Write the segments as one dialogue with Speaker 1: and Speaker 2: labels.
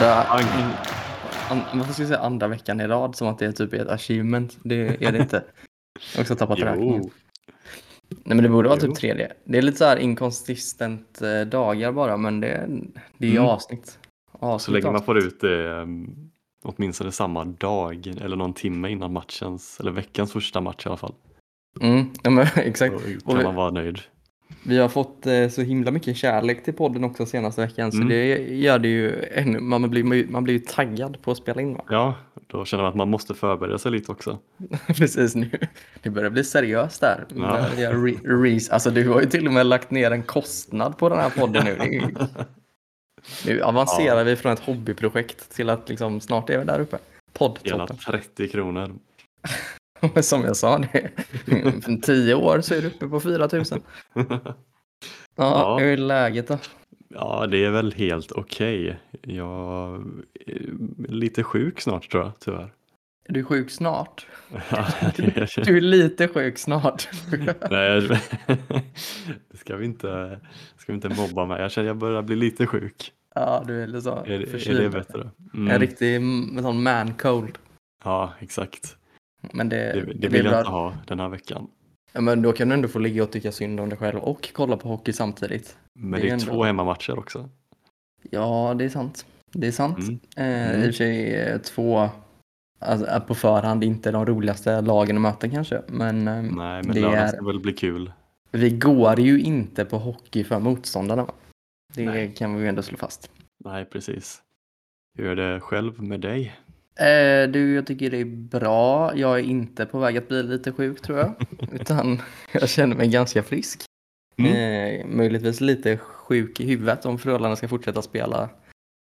Speaker 1: Andra, an, vad ska jag säga, andra veckan i rad som att det är typ ett achievement. Det är det inte. Jag har också tappat räkningen. Nej men det borde vara
Speaker 2: Jo.
Speaker 1: typ tredje. Det är lite så här inkonsistent eh, dagar bara men det, det är ju
Speaker 2: Mm.
Speaker 1: avsnitt. avsnitt.
Speaker 2: så länge man
Speaker 1: avsnitt.
Speaker 2: får ut det um, åtminstone samma dag eller någon timme innan matchens, eller veckans första match i alla fall.
Speaker 1: Mm, ja, men, exakt.
Speaker 2: Då kan man vara nöjd.
Speaker 1: Vi har fått eh, så himla mycket kärlek till podden också senaste veckan så
Speaker 2: Mm.
Speaker 1: det gör det ju ännu, man blir, man blir ju taggad på att spela in va?
Speaker 2: Ja, då känner man att man måste förbereda sig lite också.
Speaker 1: Precis nu. Det börjar bli seriöst där.
Speaker 2: Ja.
Speaker 1: Re-. Alltså du har ju till och med lagt ner en kostnad på den här podden nu. Nu avancerar vi från ett hobbyprojekt till att liksom snart är vi där uppe. Poddtoppen.
Speaker 2: 30 kronor.
Speaker 1: Som jag sa, det, för tio år så är du uppe på 4 000. Ja,
Speaker 2: Ja.
Speaker 1: hur är läget då?
Speaker 2: Ja, det är väl helt okej. Jag är lite sjuk snart tror jag, tyvärr.
Speaker 1: Är du sjuk snart? Du är lite sjuk snart.
Speaker 2: Nej, det ska vi inte, ska vi inte mobba mig. Jag känner jag börjar bli lite sjuk.
Speaker 1: Ja, du är lite så
Speaker 2: Är, är det
Speaker 1: förkyld.
Speaker 2: bättre?
Speaker 1: En
Speaker 2: Mm.
Speaker 1: riktig en sån man cold.
Speaker 2: Ja, exakt.
Speaker 1: Men det,
Speaker 2: Det,
Speaker 1: det,
Speaker 2: det vill jag
Speaker 1: bra.
Speaker 2: inte ha den här veckan.
Speaker 1: Ja, men då kan du ändå få ligga och tycka synd om dig själv och kolla på hockey samtidigt.
Speaker 2: Men
Speaker 1: Det
Speaker 2: det
Speaker 1: är
Speaker 2: är
Speaker 1: ändå-
Speaker 2: två hemmamatcher också.
Speaker 1: Ja, det är sant. Det är sant.
Speaker 2: Mm.
Speaker 1: Eh,
Speaker 2: Mm.
Speaker 1: I och för sig eh, två, alltså, är på förhand inte de roligaste lagen att möta kanske. Men, eh,
Speaker 2: Nej, men
Speaker 1: det
Speaker 2: lördag
Speaker 1: är,
Speaker 2: ska väl bli kul.
Speaker 1: vi går ju inte på hockey för motståndarna. Det
Speaker 2: Nej.
Speaker 1: kan vi ju ändå slå fast.
Speaker 2: Nej, precis. Hur är det själv med dig?
Speaker 1: Eh, du, jag tycker det är bra. Jag är inte på väg att bli lite sjuk tror jag. utan jag känner mig ganska frisk.
Speaker 2: Mm.
Speaker 1: Eh, möjligtvis lite sjuk i huvudet om Frölunda ska fortsätta spela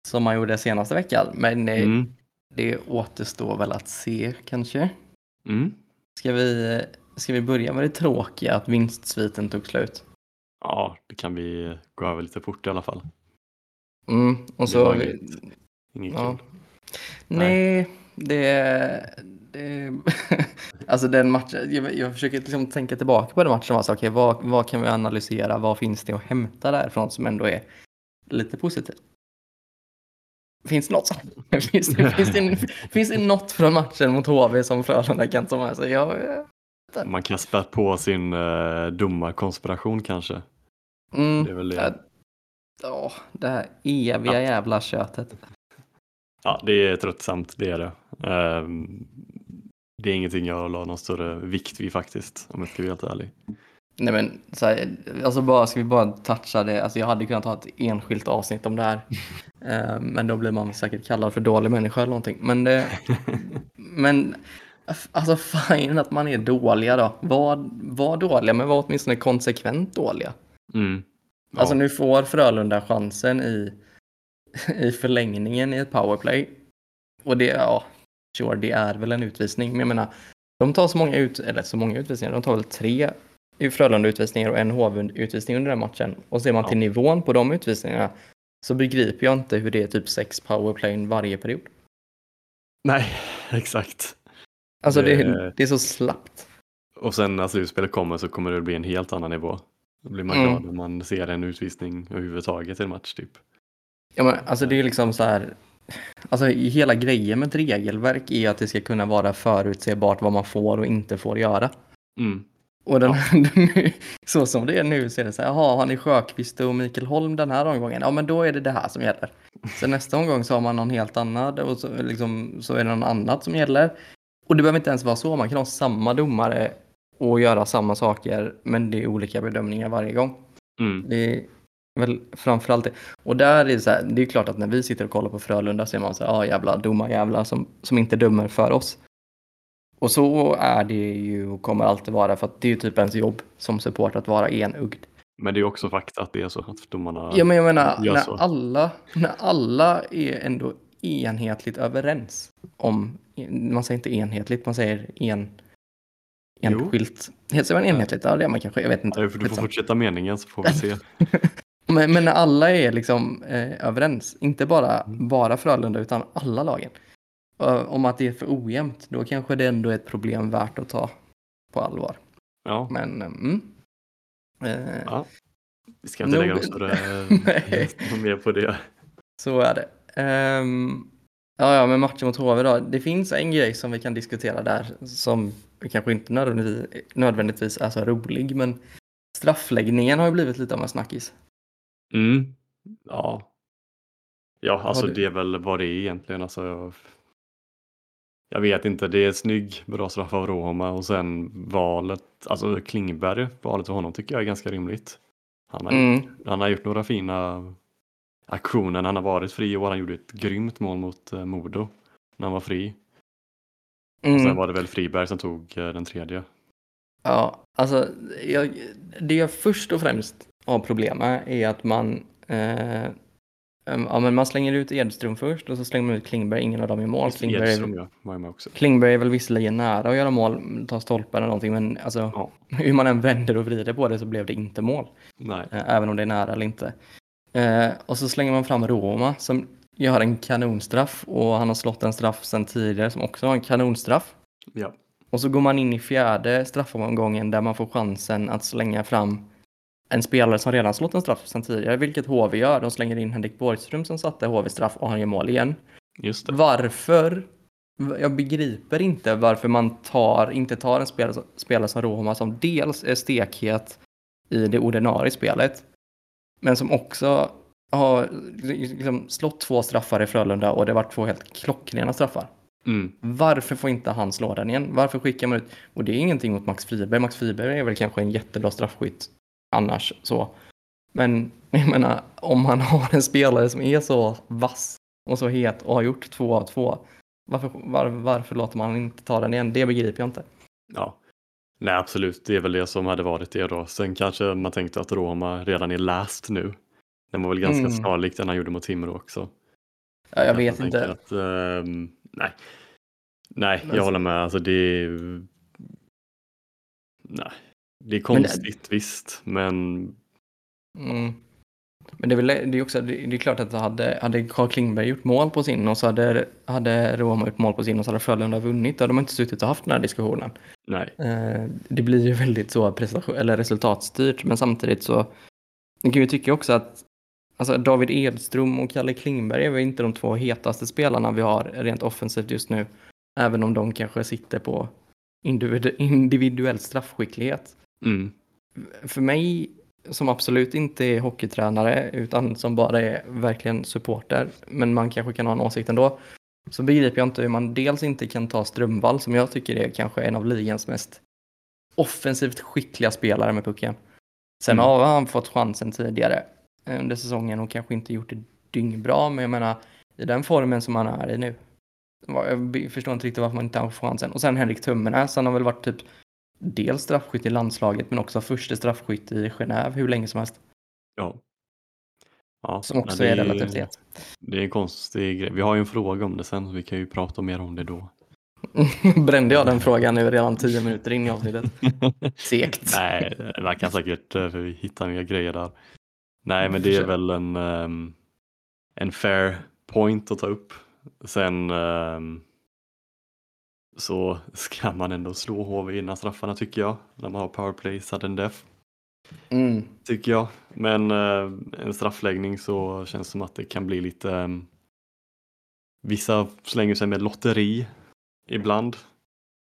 Speaker 1: som man gjorde senaste veckan. Men eh,
Speaker 2: Mm.
Speaker 1: det återstår väl att se kanske.
Speaker 2: Mm.
Speaker 1: Ska vi, ska vi börja med det tråkiga att vinstsviten tog slut?
Speaker 2: Ja, det kan vi gå över lite fort i alla fall.
Speaker 1: Mm, och
Speaker 2: Det
Speaker 1: så...
Speaker 2: var inget, inget
Speaker 1: ja.
Speaker 2: kul.
Speaker 1: Nej, det... det alltså den matchen, jag, jag försöker liksom tänka tillbaka på den matchen. Alltså, okay, vad, vad kan vi analysera? Vad finns det att hämta därifrån som ändå är lite positivt? Finns det något finns, det, finns, det, finns det något från matchen mot HV som Frölunda kan ta med sig? Jag,
Speaker 2: Man kan spä på sin uh, dumma konspiration kanske.
Speaker 1: mm,
Speaker 2: Det är väl det.
Speaker 1: Ja, det här eviga
Speaker 2: Ja.
Speaker 1: jävla köttet.
Speaker 2: Ja, det är tröttsamt, det är det. Ehm, det är ingenting jag la någon större vikt vid faktiskt, om jag ska vara helt ärlig.
Speaker 1: Nej men, så här, alltså bara, ska vi bara toucha det? Alltså jag hade kunnat ha ett enskilt avsnitt om det här. Eh, men då blir man säkert kallad för dålig människa eller någonting. Men, det, men alltså fine att man är dåliga då. Var, var dåliga, men var åtminstone konsekvent dåliga.
Speaker 2: Mm. Ja.
Speaker 1: Alltså nu får Frölunda chansen i, i förlängningen i ett powerplay. Och det, ja, sure, det är väl en utvisning. Men jag menar, de tar så många, ut, eller så många utvisningar, de tar väl tre Frölunda-utvisningar och en HV-utvisning under den matchen. Och ser man
Speaker 2: Ja.
Speaker 1: till nivån på de utvisningarna så begriper jag inte hur det är typ sex powerplay varje period.
Speaker 2: Nej, exakt.
Speaker 1: Alltså det,
Speaker 2: Det-
Speaker 1: det är så slappt.
Speaker 2: Och sen när slutspelet kommer så kommer det bli en helt annan nivå. Då blir man
Speaker 1: Mm.
Speaker 2: glad om man ser en utvisning överhuvudtaget i en match typ.
Speaker 1: Ja, men, alltså det är liksom så här. Alltså hela grejen med ett regelverk är att det ska kunna vara förutsebart vad man får och inte får göra.
Speaker 2: Mm.
Speaker 1: Och den, så som det är nu så är det så här, jaha, har ni Sjöqvist och Mikael Holm den här omgången? Ja, men då är det det här som gäller. Sen nästa omgång så har man någon helt annan och så, liksom, så är det någon annat som gäller. Och det behöver inte ens vara så, man kan ha samma domare och göra samma saker, men det är olika bedömningar varje gång.
Speaker 2: Mm.
Speaker 1: Det väl framförallt det. Och där är det så här, det är klart att när vi sitter och kollar på Frölunda så är man så här, ja jävla domarjävlar som, som inte dömer för oss. Och så är det ju och kommer alltid vara för att det är ju typ ens jobb som support att vara enögd.
Speaker 2: Men det är också fakta att det är så att domarna
Speaker 1: Ja men jag menar, när
Speaker 2: så.
Speaker 1: alla, när alla är ändå enhetligt överens om, man säger inte enhetligt, man säger en, enskilt. Säger man enhetligt? Ja det är man kanske, jag vet inte.
Speaker 2: Nej, för du får fortsätta meningen så får vi se.
Speaker 1: Men, men när alla är liksom eh, överens, inte bara, bara Frölunda utan alla lagen, eh, om att det är för ojämnt, då kanske det ändå är ett problem värt att ta på allvar.
Speaker 2: Ja,
Speaker 1: Men, eh, mm. Eh,
Speaker 2: ja. Vi ska inte
Speaker 1: Nog-
Speaker 2: lägga något större mer på det.
Speaker 1: Så är det. Ehm, ja, ja, men matchen mot HV då. Det finns en grej som vi kan diskutera där som kanske inte nödvändigtvis, nödvändigtvis är så rolig, men straffläggningen har ju blivit lite av en snackis.
Speaker 2: Mm. Ja. Ja, alltså
Speaker 1: du-
Speaker 2: det är väl vad det är egentligen. Alltså, jag, jag vet inte, det är snygg, bra straff av Roma och sen valet, alltså Klingberg, valet för honom tycker jag är ganska rimligt. Han har,
Speaker 1: Mm.
Speaker 2: han har gjort några fina aktioner, han har varit fri och han gjorde ett grymt mål mot eh, Modo när han var fri. Och sen
Speaker 1: Mm.
Speaker 2: var det väl Friberg som tog eh, den tredje.
Speaker 1: Ja, alltså jag, det jag först och främst har problem med är att man eh, ja, men man slänger ut Edström först och så slänger man ut Klingberg, ingen av dem gör mål. Klingberg,
Speaker 2: Edström ja, var med också.
Speaker 1: Klingberg är väl visserligen nära att göra mål, ta stolpen eller någonting, men alltså
Speaker 2: Ja.
Speaker 1: hur man än vänder och vrider på det så blev det inte mål.
Speaker 2: Nej,
Speaker 1: Eh, även om det är nära eller inte. Eh, och så slänger man fram Roma som gör en kanonstraff och han har slått en straff sedan tidigare som också har en kanonstraff.
Speaker 2: ja.
Speaker 1: Och så går man in i fjärde straffomgången där man får chansen att slänga fram en spelare som redan slått en straff sedan tidigare, vilket HV gör. De slänger in Henrik Borgström som satte HV-straff och han gör mål igen.
Speaker 2: just det.
Speaker 1: Varför? Jag begriper inte varför man tar, inte tar en spelare, spelare som Roma som dels är stekhet i det ordinarie spelet, men som också har liksom slått två straffar i Frölunda och det varit två helt klockrena straffar.
Speaker 2: Mm.
Speaker 1: Varför får inte han slå den igen? Varför skickar man ut? Och det är ingenting mot Max Friberg. Max Friberg är väl kanske en jättebra straffskytt annars så. Men jag menar, om man har en spelare som är så vass och så het och har gjort två av två. Varför, var, varför låter man inte ta den igen? Det begriper jag inte.
Speaker 2: Ja, nej absolut, det är väl det som hade varit det då. Sen kanske man tänkte att Roma redan är last nu. Den var väl ganska
Speaker 1: Mm.
Speaker 2: snarlik den han gjorde mot Timrå också.
Speaker 1: Ja, jag vet
Speaker 2: man
Speaker 1: inte.
Speaker 2: Att, ehm, nej, nej jag håller med. Alltså det är... Nej, det är konstigt visst, men
Speaker 1: Mm. Men det är, väl, det är också, det det är klart att hade, hade Carl Klingberg gjort mål på sin och så hade, hade Roma gjort mål på sin och så hade Frölunda vunnit, då hade man inte suttit och haft den här diskussionen.
Speaker 2: nej.
Speaker 1: Eh, det blir ju väldigt så prestation, eller resultatstyrt, men samtidigt så kan ju tycka också att alltså David Edström och Kalle Klingberg är väl inte de två hetaste spelarna vi har rent offensivt just nu, även om de kanske sitter på individu- individuell straffskicklighet.
Speaker 2: Mm.
Speaker 1: För mig som absolut inte är hockeytränare utan som bara är verkligen supporter, men man kanske kan ha en åsikt ändå, så begriper jag inte hur man dels inte kan ta Strömvall som jag tycker är kanske en av ligans mest offensivt skickliga spelare med pucken. Sen
Speaker 2: Mm.
Speaker 1: har han fått chansen tidigare under säsongen och kanske inte gjort det dyngbra, men jag menar i den formen som han är i nu. Jag förstår inte riktigt varför man inte har fått chansen. Och sen Henrik Tummenäs, han har väl varit typ dels straffskytt i landslaget men också första straffskytt i Genève hur länge som helst.
Speaker 2: Ja. ja.
Speaker 1: Som också är
Speaker 2: det
Speaker 1: relativt het.
Speaker 2: Det är en konstig grej. Vi har ju en fråga om det sen, så vi kan ju prata mer om det då.
Speaker 1: Brände jag den frågan nu redan tio minuter in i avsnittet? Segt.
Speaker 2: Nej, man kan säkert eh, för vi hittar mer grejer där. Nej, men det är väl en, ehm, en fair point att ta upp. Sen ehm, så ska man ändå slå HV innan straffarna tycker jag. När man har powerplay, sudden death.
Speaker 1: Mm.
Speaker 2: Tycker jag. Men eh, en straffläggning så känns det som att det kan bli lite ehm, Vissa slänger sig med lotteri ibland.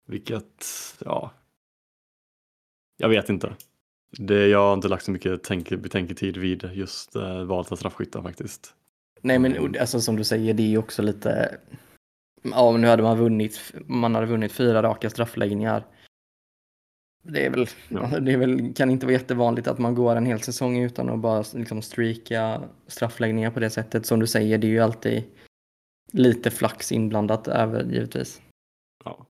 Speaker 2: Vilket, ja. Jag vet inte. Det, jag har inte lagt så mycket tänk, betänketid vid just eh, valet av straffskyttar faktiskt.
Speaker 1: Nej men alltså som du säger, det är ju också lite... Ja, men nu hade man vunnit, man hade vunnit fyra raka straffläggningar. Det är väl,
Speaker 2: Ja.
Speaker 1: det är väl, kan inte vara jättevanligt att man går en hel säsong utan att bara liksom streaka straffläggningar på det sättet. Som du säger, det är ju alltid lite flax inblandat även givetvis.
Speaker 2: Ja.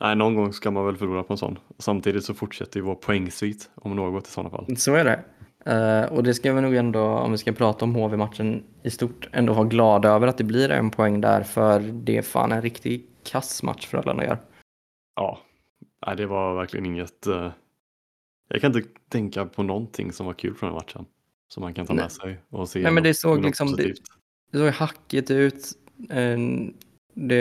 Speaker 2: Nej, någon gång ska man väl förlora på en sån. Samtidigt så fortsätter ju vår poängsvit om något i sådana fall.
Speaker 1: Så är det. Eh, och det ska vi nog ändå, om vi ska prata om HV-matchen i stort, ändå vara glada över att det blir en poäng där, för det är fan en riktig kass match Frölunda gör.
Speaker 2: Ja, Nej, det var verkligen inget. eh, Jag kan inte tänka på någonting som var kul från den matchen. Som man kan ta
Speaker 1: Nej.
Speaker 2: med sig och se.
Speaker 1: Nej, men det såg liksom- det-. Det såg hackigt ut. Eh, Det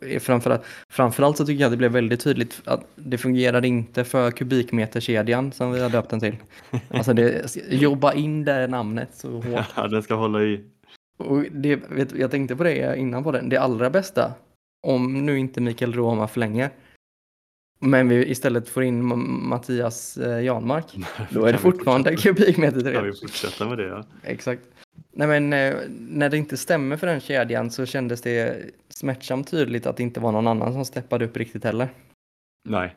Speaker 1: är framförallt, framförallt så tycker jag att det blev väldigt tydligt att det fungerade inte för kubikmeterkedjan som vi har döpt den till. Alltså det, jobba in det namnet så hårt.
Speaker 2: Ja, den ska hålla i.
Speaker 1: Och det, vet, jag tänkte på det innan på den. Det allra bästa, om nu inte Mikael Roma förlänger, men vi istället får in Mattias eh, Janmark, då är det fortfarande kubikmeter
Speaker 2: Kan vi fortsätta med det? Ja?
Speaker 1: Exakt. Nej men eh, när det inte stämmer för den kedjan så kändes det smärtsamt tydligt att det inte var någon annan som steppade upp riktigt heller.
Speaker 2: Nej.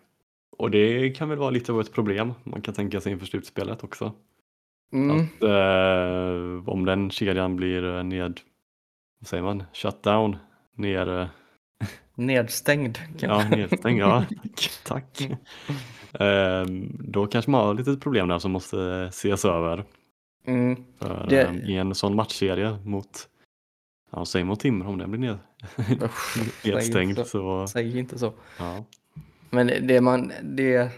Speaker 2: Och det kan väl vara lite av ett problem man kan tänka sig inför slutspelet också.
Speaker 1: Mm.
Speaker 2: Att eh, om den kedjan blir eh, ned, vad säger man, shut down, ner, eh,
Speaker 1: Nedstängd.
Speaker 2: ja, nedstängd, ja, tack. Eh, då kanske man har lite problem där som måste ses över.
Speaker 1: Mm.
Speaker 2: För,
Speaker 1: Det-
Speaker 2: eh, I en sån matchserie mot, ja, säg mot Timrå om den blir ned, nedstängd
Speaker 1: säg
Speaker 2: så,
Speaker 1: Säg inte så.
Speaker 2: ja.
Speaker 1: Men det, man, det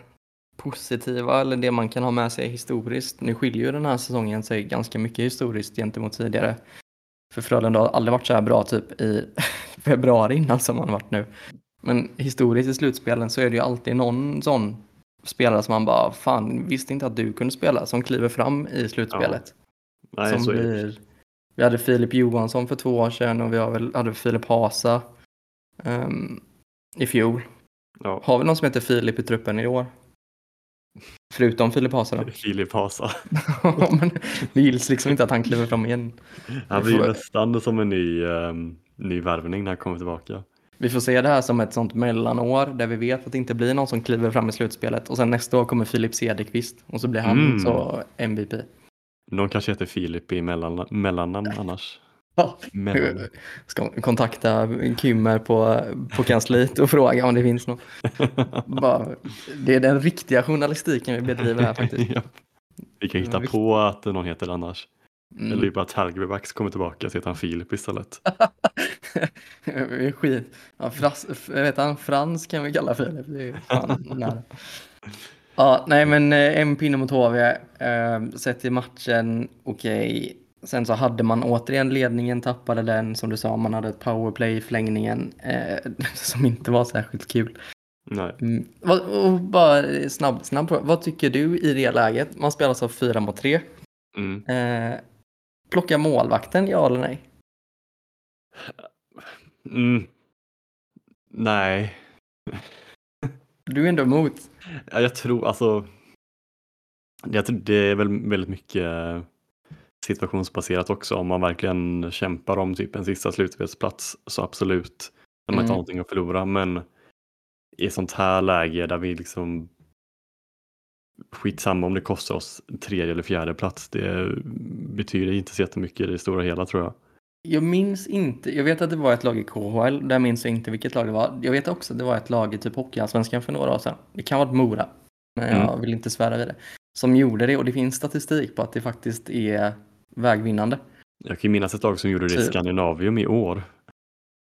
Speaker 1: positiva, eller det man kan ha med sig historiskt, nu skiljer ju den här säsongen sig ganska mycket historiskt gentemot tidigare. För Frölunda har aldrig varit så här bra typ i februari innan som man varit nu. Men historiskt i slutspelen så är det ju alltid någon sån spelare som man bara, fan visste inte att du kunde spela, som kliver fram i slutspelet.
Speaker 2: Nej,
Speaker 1: som blir, vi hade Filip Johansson för två år sedan och vi hade Filip Hasa ehm, i fjol.
Speaker 2: Ja.
Speaker 1: Har vi någon som heter Filip i truppen i år? Förutom Filip Hasa då?
Speaker 2: Filip Hasa.
Speaker 1: Men det gills liksom inte att han kliver fram igen.
Speaker 2: Han blir nästan som en ny, ehm, ny värvning när han kommer tillbaka.
Speaker 1: Vi får se det här som ett sånt mellanår där vi vet att det inte blir någon som kliver fram i slutspelet och sen nästa år kommer Filip Cederqvist och så blir han
Speaker 2: Mm.
Speaker 1: så MVP.
Speaker 2: Någon kanske heter Filip i mellan, mellannamn annars.
Speaker 1: Ja.
Speaker 2: Mellan.
Speaker 1: Ska kontakta Kymmer på, på kansliet och fråga om det finns något. Bara, det är den riktiga journalistiken vi bedriver här faktiskt.
Speaker 2: ja. Vi kan hitta på att någon heter annars.
Speaker 1: Mm.
Speaker 2: Eller bara att Helgerbacks kommer tillbaka så heter han Filip istället.
Speaker 1: Skit. Ja, Fras, vet han, Frans kan vi kalla Filip. Det är fan nära. Ja, nej men eh, en pinne mot HV. Eh, sett till matchen, okej. Sen så hade man återigen ledningen, tappade den. Som du sa, man hade ett powerplay i förlängningen eh, som inte var särskilt kul.
Speaker 2: Nej.
Speaker 1: Mm. Vad, och bara snabb, snabb. Vad tycker du i det läget? Man spelar så fyra mot tre.
Speaker 2: Mm.
Speaker 1: Eh, plocka målvakten, ja eller nej?
Speaker 2: Mm. Nej.
Speaker 1: Du är ändå emot.
Speaker 2: Ja, Jag tror alltså. Jag tror det är väl väldigt mycket eh, situationsbaserat också. Om man verkligen kämpar om typ en sista slutspelsplats så absolut. När man inte har
Speaker 1: Mm.
Speaker 2: någonting att förlora. Men i sånt här läge där vi liksom skitsamma om det kostar oss tredje eller fjärde plats. Det betyder inte så jättemycket i det stora hela tror jag.
Speaker 1: Jag minns inte, jag vet att det var ett lag i KHL, där minns jag inte vilket lag det var. Jag vet också att det var ett lag i typ Hockeyallsvenskan för några år sedan. Det kan vara ett Mora, men jag
Speaker 2: Mm.
Speaker 1: vill inte svära vid det. Som gjorde det och det finns statistik på att det faktiskt är vägvinnande.
Speaker 2: Jag kan minnas ett lag som gjorde det i
Speaker 1: Typ.
Speaker 2: Skandinavium i år.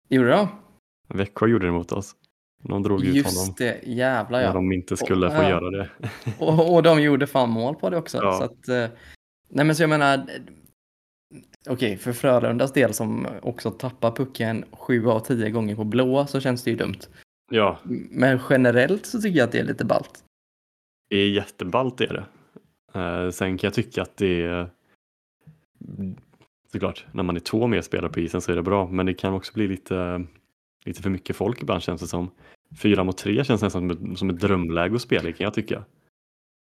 Speaker 1: Gjorde de?
Speaker 2: Växjö gjorde det mot oss. De drog ut honom.
Speaker 1: Just det, jävlar
Speaker 2: När
Speaker 1: ja.
Speaker 2: de inte skulle få
Speaker 1: Ja.
Speaker 2: göra det.
Speaker 1: Och, och de gjorde fan mål på det också.
Speaker 2: Ja.
Speaker 1: Så att, eh, nej men så jag menar, okej för Frölundas del som också tappar pucken sju av tio gånger på blå så känns det ju dumt.
Speaker 2: Ja,
Speaker 1: Men generellt så tycker jag att det är lite ballt.
Speaker 2: det är jätteballt det är det. Eh, sen kan jag tycka att det är såklart, när man är två mer spelare på isen så är det bra. Men det kan också bli lite, lite för mycket folk ibland känns det som. Fyra mot tre känns nästan som ett, som ett drömläge att spela kan jag tycka.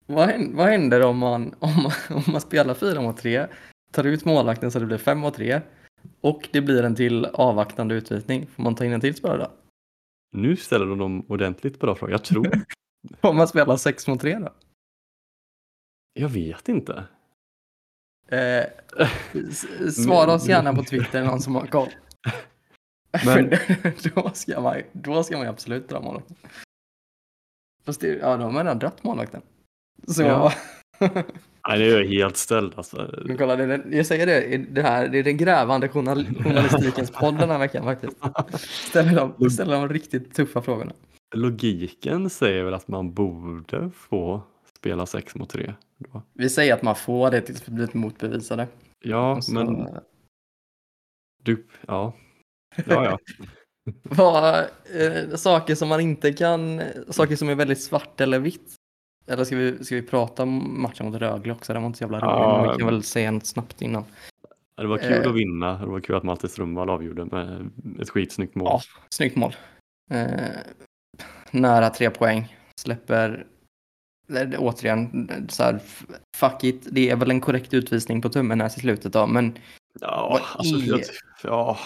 Speaker 1: Vad händer, vad händer om, man, om, man, om man spelar fyra mot tre, tar ut målvakten så det blir fem mot tre och det blir en till avvaktande utvisning? Får man ta in en till spelare då?
Speaker 2: Nu ställer de dem ordentligt bra frågor. Jag tror,
Speaker 1: Om man spelar sex mot tre då?
Speaker 2: jag vet inte.
Speaker 1: Eh, svara oss gärna på Twitter, någon som har koll.
Speaker 2: Men-
Speaker 1: då, ska man, då ska man ju absolut dra målvakten. Fast det, ja, de har redan dratt målvakten. Så,
Speaker 2: Ja. Nej, det är jag helt ställd alltså.
Speaker 1: men kolla, det, jag säger det, det här det är den grävande journal, journalistikens podd den här veckan faktiskt. Ställer de, ställer de riktigt tuffa frågorna.
Speaker 2: Logiken säger väl att man borde få spela sex mot tre. Då.
Speaker 1: Vi säger att man får det tills vi blir motbevisade.
Speaker 2: Ja,
Speaker 1: så-
Speaker 2: men du, ja. Ja, ja.
Speaker 1: Vad, eh, saker som man inte kan, saker som är väldigt svart eller vitt. Eller ska vi, ska vi prata om matchen mot Rögle också? Den var inte så jävla rolig,
Speaker 2: Ja.
Speaker 1: men vi kan väl säga något snabbt innan.
Speaker 2: Ja, Det var kul
Speaker 1: Eh.
Speaker 2: att vinna. Det var kul att Malte Strömvall avgjorde med ett skitsnyggt mål.
Speaker 1: Ja, snyggt mål. Eh, nära tre poäng. Släpper, återigen, så här, fuck it. Det är väl en korrekt utvisning på tummen här till slutet då, men
Speaker 2: Ja, alltså,
Speaker 1: är-
Speaker 2: jag, ja,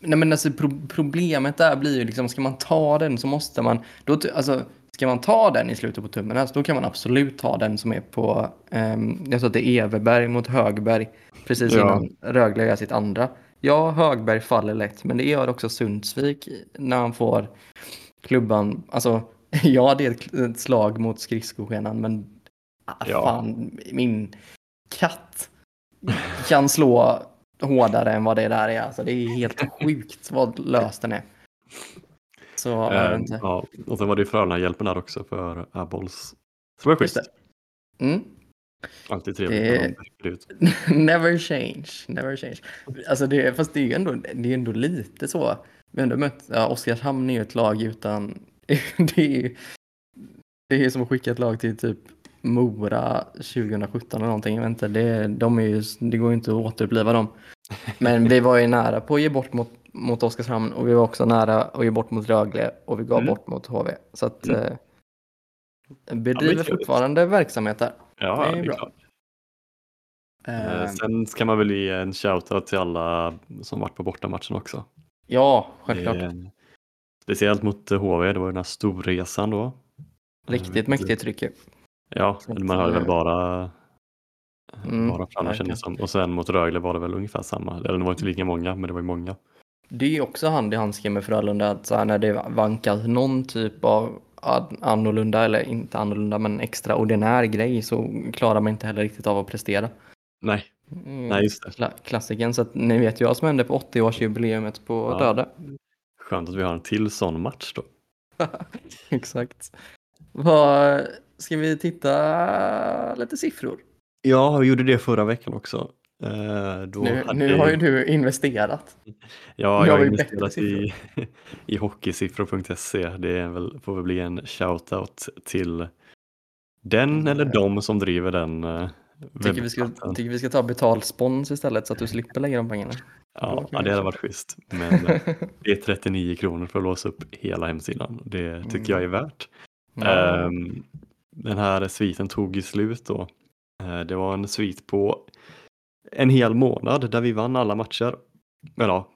Speaker 1: Nej men alltså pro problemet där blir ju liksom, ska man ta den så måste man, då, alltså ska man ta den i slutet på tummen här, så då kan man absolut ta den som är på, um, jag tror att det är Everberg mot Högberg, precis
Speaker 2: Ja.
Speaker 1: innan Rögle gör sitt andra. Ja, Högberg faller lätt, men det gör också Sundsvik när han får klubban, alltså ja det är ett slag mot skridskoskenan, men ah,
Speaker 2: Ja.
Speaker 1: fan, min katt kan slå hårdare än vad det där är. Alltså, det är helt sjukt vad lös den är. Så vet
Speaker 2: eh, ja. Och sen var det ju Frölunda-hjälpen där också för Abols. Det var schysst.
Speaker 1: Mm.
Speaker 2: Alltid trevligt
Speaker 1: Det-
Speaker 2: när ut.
Speaker 1: never change, never change. Alltså det, fast det är ju ändå, det är ändå lite så. Vi har ändå mött, ja, Oskarshamn är ju ett lag utan, det är ju det är som att skicka ett lag till typ Mora 2017 eller någonting. Jag vet inte, det, de är ju, det går ju inte att återuppliva dem. Men vi var ju nära på att ge bort mot, mot Oskarshamn och vi var också nära att ge bort mot Rögle och vi gav
Speaker 2: Mm.
Speaker 1: bort mot HV. Så att
Speaker 2: Mm.
Speaker 1: eh, bedriver
Speaker 2: trevligt.
Speaker 1: fortfarande verksamhet där.
Speaker 2: Ja,
Speaker 1: Det är
Speaker 2: det är
Speaker 1: bra.
Speaker 2: klart.
Speaker 1: Eh,
Speaker 2: Eh, Sen ska man väl ge en shoutout till alla som varit på bortamatchen också.
Speaker 1: ja, självklart.
Speaker 2: Eh, Speciellt mot HV, det var ju den här storresan då.
Speaker 1: Riktigt
Speaker 2: Eh,
Speaker 1: mäktigt tryck ju.
Speaker 2: Ja,
Speaker 1: att,
Speaker 2: man hörde väl
Speaker 1: eh,
Speaker 2: bara
Speaker 1: Mm,
Speaker 2: bara Frölunda kändes som. Och sen mot Rögle var det väl ungefär samma. Eller det var inte lika många, men det var ju många.
Speaker 1: Det är också hand i handske med Frölunda att så här, när det vankas någon typ av annorlunda, eller inte annorlunda, men extraordinär grej så klarar man inte heller riktigt av att prestera.
Speaker 2: Nej,
Speaker 1: Mm,
Speaker 2: nej just det.
Speaker 1: Kla- klassiken, så att ni vet ju vad som hände på 80-årsjubileumet på
Speaker 2: Ja.
Speaker 1: Röde.
Speaker 2: Skönt att vi har en till sån match då.
Speaker 1: Exakt. Vad, ska vi titta lite siffror?
Speaker 2: Ja, vi gjorde det förra veckan också. Eh, då
Speaker 1: Nu,
Speaker 2: hade-
Speaker 1: nu har ju du investerat.
Speaker 2: Ja, jag har investerat i, i hockeysiffror.se. Det är väl, får väl bli en shoutout till den eller de som driver den eh,
Speaker 1: Tycker vi, ska, tycker vi ska ta betalspons istället så att du slipper lägga de pengarna.
Speaker 2: Ja, ja, det hade varit schysst. Men eh, det är 39 kronor för att låsa upp hela hemsidan. Det tycker jag är värt.
Speaker 1: Ja.
Speaker 2: Ehm, den här sviten tog ju slut då. Eh, det var en svit på en hel månad där vi vann alla matcher. Eller ja,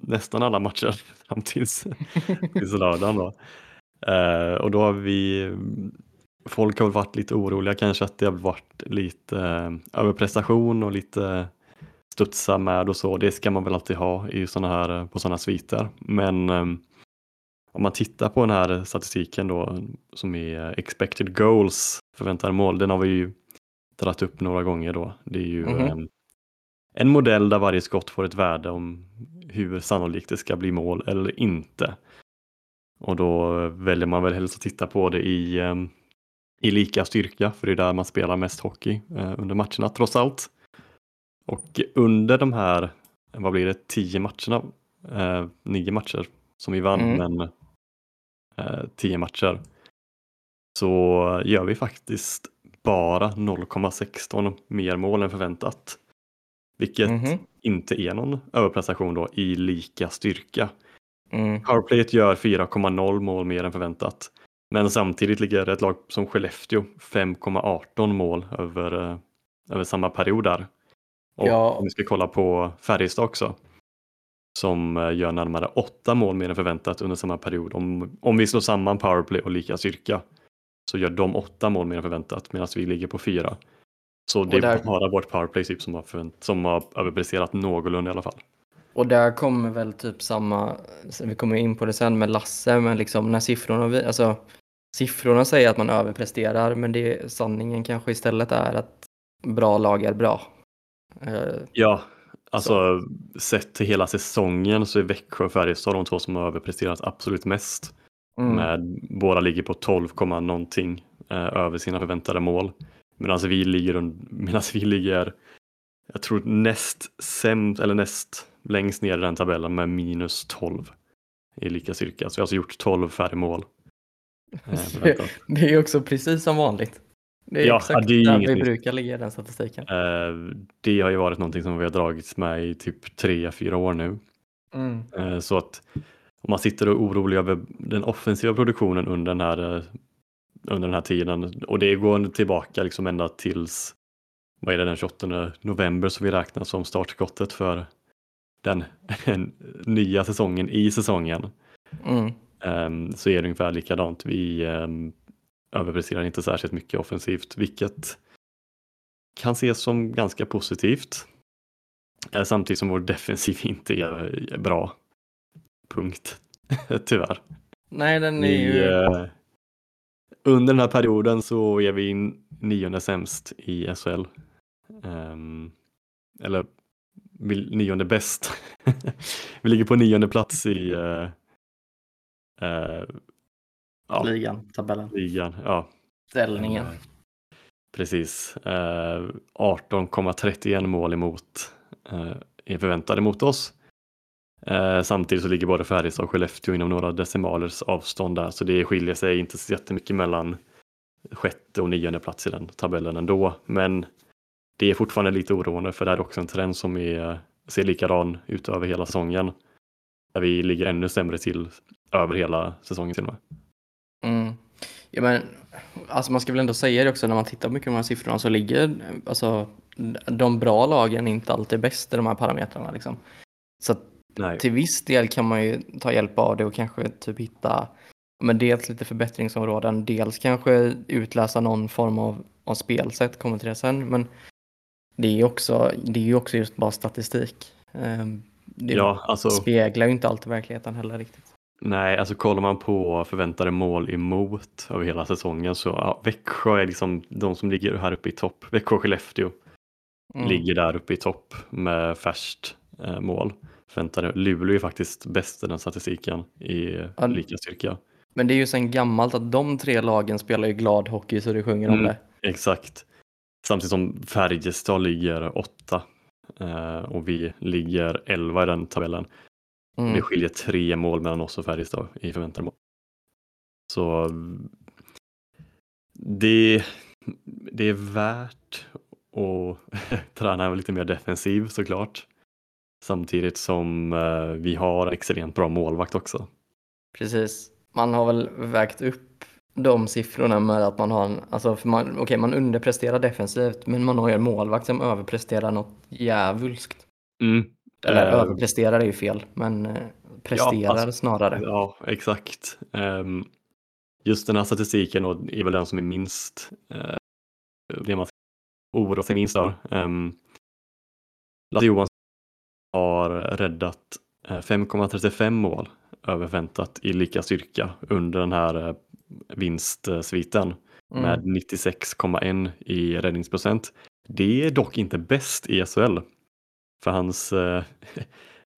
Speaker 2: nästan alla matcher fram tills, tills lördagen då. Eh, och då har vi Folk har varit lite oroliga kanske att det har varit lite eh, överprestation och lite studsa med och så. Det ska man väl alltid ha i såna här, på sådana sviter. Men ehm, om man tittar på den här statistiken då som är expected goals, förväntade mål, den har vi ju dragit upp några gånger då. Det är ju
Speaker 1: Mhm.
Speaker 2: eh, en modell där varje skott får ett värde om hur sannolikt det ska bli mål eller inte. Och då väljer man väl helst att titta på det i, eh, i lika styrka, för det är där man spelar mest hockey eh, under matcherna trots allt. Och under de här, vad blir det, tio matcherna, eh, nio matcher som vi vann,
Speaker 1: Mm.
Speaker 2: men eh, tio matcher, så gör vi faktiskt bara 0,16 mer mål än förväntat. Vilket
Speaker 1: Mhm.
Speaker 2: inte är någon överprestation då i lika styrka.
Speaker 1: Mm.
Speaker 2: Powerplayet gör 4,0 mål mer än förväntat. Men samtidigt ligger ett lag som Skellefteå 5,18 mål över, eh, över samma period där. Och
Speaker 1: Ja.
Speaker 2: om vi ska kolla på Färjestad också. Som eh, gör närmare 8 mål mer än förväntat under samma period. Om, om vi slår samman powerplay och lika styrka så gör de 8 mål mer än förväntat medan vi ligger på 4. Så det är
Speaker 1: där-
Speaker 2: bara vårt powerplay typ som har, förvänt, som har överpresterat någorlunda i alla fall.
Speaker 1: Och där kommer väl typ samma, vi kommer in på det sen med Lasse, men liksom när siffrorna, vi- alltså siffrorna säger att man överpresterar, men det sanningen kanske istället är att bra lag är bra. Eh,
Speaker 2: Ja, alltså sett till hela säsongen så är Växjö och Färjestad de två som har överpresterat absolut mest.
Speaker 1: mm.
Speaker 2: Med, båda ligger på 12, komma någonting eh, över sina förväntade mål. Medan vi ligger, medan vi ligger jag tror näst sämst, eller näst längst ner i den tabellen med minus 12 i lika styrka. Så jag har alltså gjort 12 färre mål. Eh.
Speaker 1: Det är också precis som vanligt. Det är
Speaker 2: Ja,
Speaker 1: exakt
Speaker 2: det är
Speaker 1: där vi
Speaker 2: nytt.
Speaker 1: brukar ligga i den statistiken.
Speaker 2: Eh, det har ju varit någonting som vi har dragits med i typ tre, fyra år nu.
Speaker 1: Mm.
Speaker 2: Eh, så att om man sitter och är orolig över den offensiva produktionen under den här, eh, under den här tiden och det går tillbaka liksom ända tills vad är det, den 28 november som vi räknar som startskottet för den nya säsongen i säsongen.
Speaker 1: Mm.
Speaker 2: Ehm, så är det ungefär likadant. Vi um, överpresterar inte särskilt mycket offensivt, vilket kan ses som ganska positivt. Eh, samtidigt som vår defensiv inte är bra. Punkt. Tyvärr.
Speaker 1: Nej, den är
Speaker 2: Vi,
Speaker 1: ju...
Speaker 2: eh, under den här perioden så är vi nionde sämst i SHL. Ehm, eller nionde bäst. vi ligger på nionde plats i eh, eh, ja,
Speaker 1: ligan, tabellen,
Speaker 2: ligan. Ja,
Speaker 1: ställningen.
Speaker 2: Eh, Precis. Eh, 18,31 mål emot eh, är förväntade mot oss. Eh, samtidigt så ligger både Färjestad och Skellefteå inom några decimalers avstånd där, så det skiljer sig inte så jättemycket mellan sjätte och nionde plats i den tabellen ändå. Men det är fortfarande lite oroande för det är också en trend som är, ser likadan ut över hela säsongen. Där vi ligger ännu sämre till över hela säsongen till och med.
Speaker 1: Mm. Ja, men, alltså man ska väl ändå säga det också när man tittar på mycket av de här siffrorna så ligger alltså, de bra lagen inte alltid bäst i de här parametrarna. Liksom. Så
Speaker 2: Nej.
Speaker 1: till viss del kan man ju ta hjälp av det och kanske typ hitta men dels lite förbättringsområden, dels kanske utläsa någon form av, av spelsätt, kommer till det sen. Men det är ju också, det är ju också just bara statistik. Ehm, Det
Speaker 2: Ja, alltså,
Speaker 1: speglar ju inte alltid verkligheten heller riktigt.
Speaker 2: Nej, alltså kollar man på förväntade mål emot över hela säsongen så ja, Växjö är liksom de som ligger här uppe i topp. Växjö och Skellefteå
Speaker 1: Mm.
Speaker 2: ligger där uppe i topp med färskt eh, mål. Förväntade. Luleå är faktiskt bäst i den statistiken i
Speaker 1: Ja.
Speaker 2: lika styrka.
Speaker 1: Men det är ju sen gammalt att de tre lagen spelar ju glad hockey så det sjunger om
Speaker 2: Mm.
Speaker 1: det.
Speaker 2: Exakt. Samtidigt som Färjestad ligger åtta eh, och vi ligger elva i den tabellen. Det
Speaker 1: Mm.
Speaker 2: skiljer tre mål mellan oss och Färjestad i förväntade mål. Så det, det är värt att träna lite mer defensiv såklart. Samtidigt som eh, vi har extremt bra målvakt också.
Speaker 1: Precis. Man har väl vägt upp de siffrorna med att man har en, alltså för man, okej man underpresterar defensivt men man har ju en målvakt som överpresterar något djävulskt. Eller
Speaker 2: Eh,
Speaker 1: överpresterar är ju fel, men eh, presterar
Speaker 2: alltså-
Speaker 1: snarare.
Speaker 2: Ja, exakt. Ehm, just den här statistiken är väl den som är minst eh, det man oroar sig minst för. Um, Lasse Johansson har räddat eh, 5,35 mål över förväntat i lika styrka under den här eh, vinstsviten med
Speaker 1: Mm.
Speaker 2: 96,1 i räddningsprocent. Det är dock inte bäst i SHL. För hans, eh,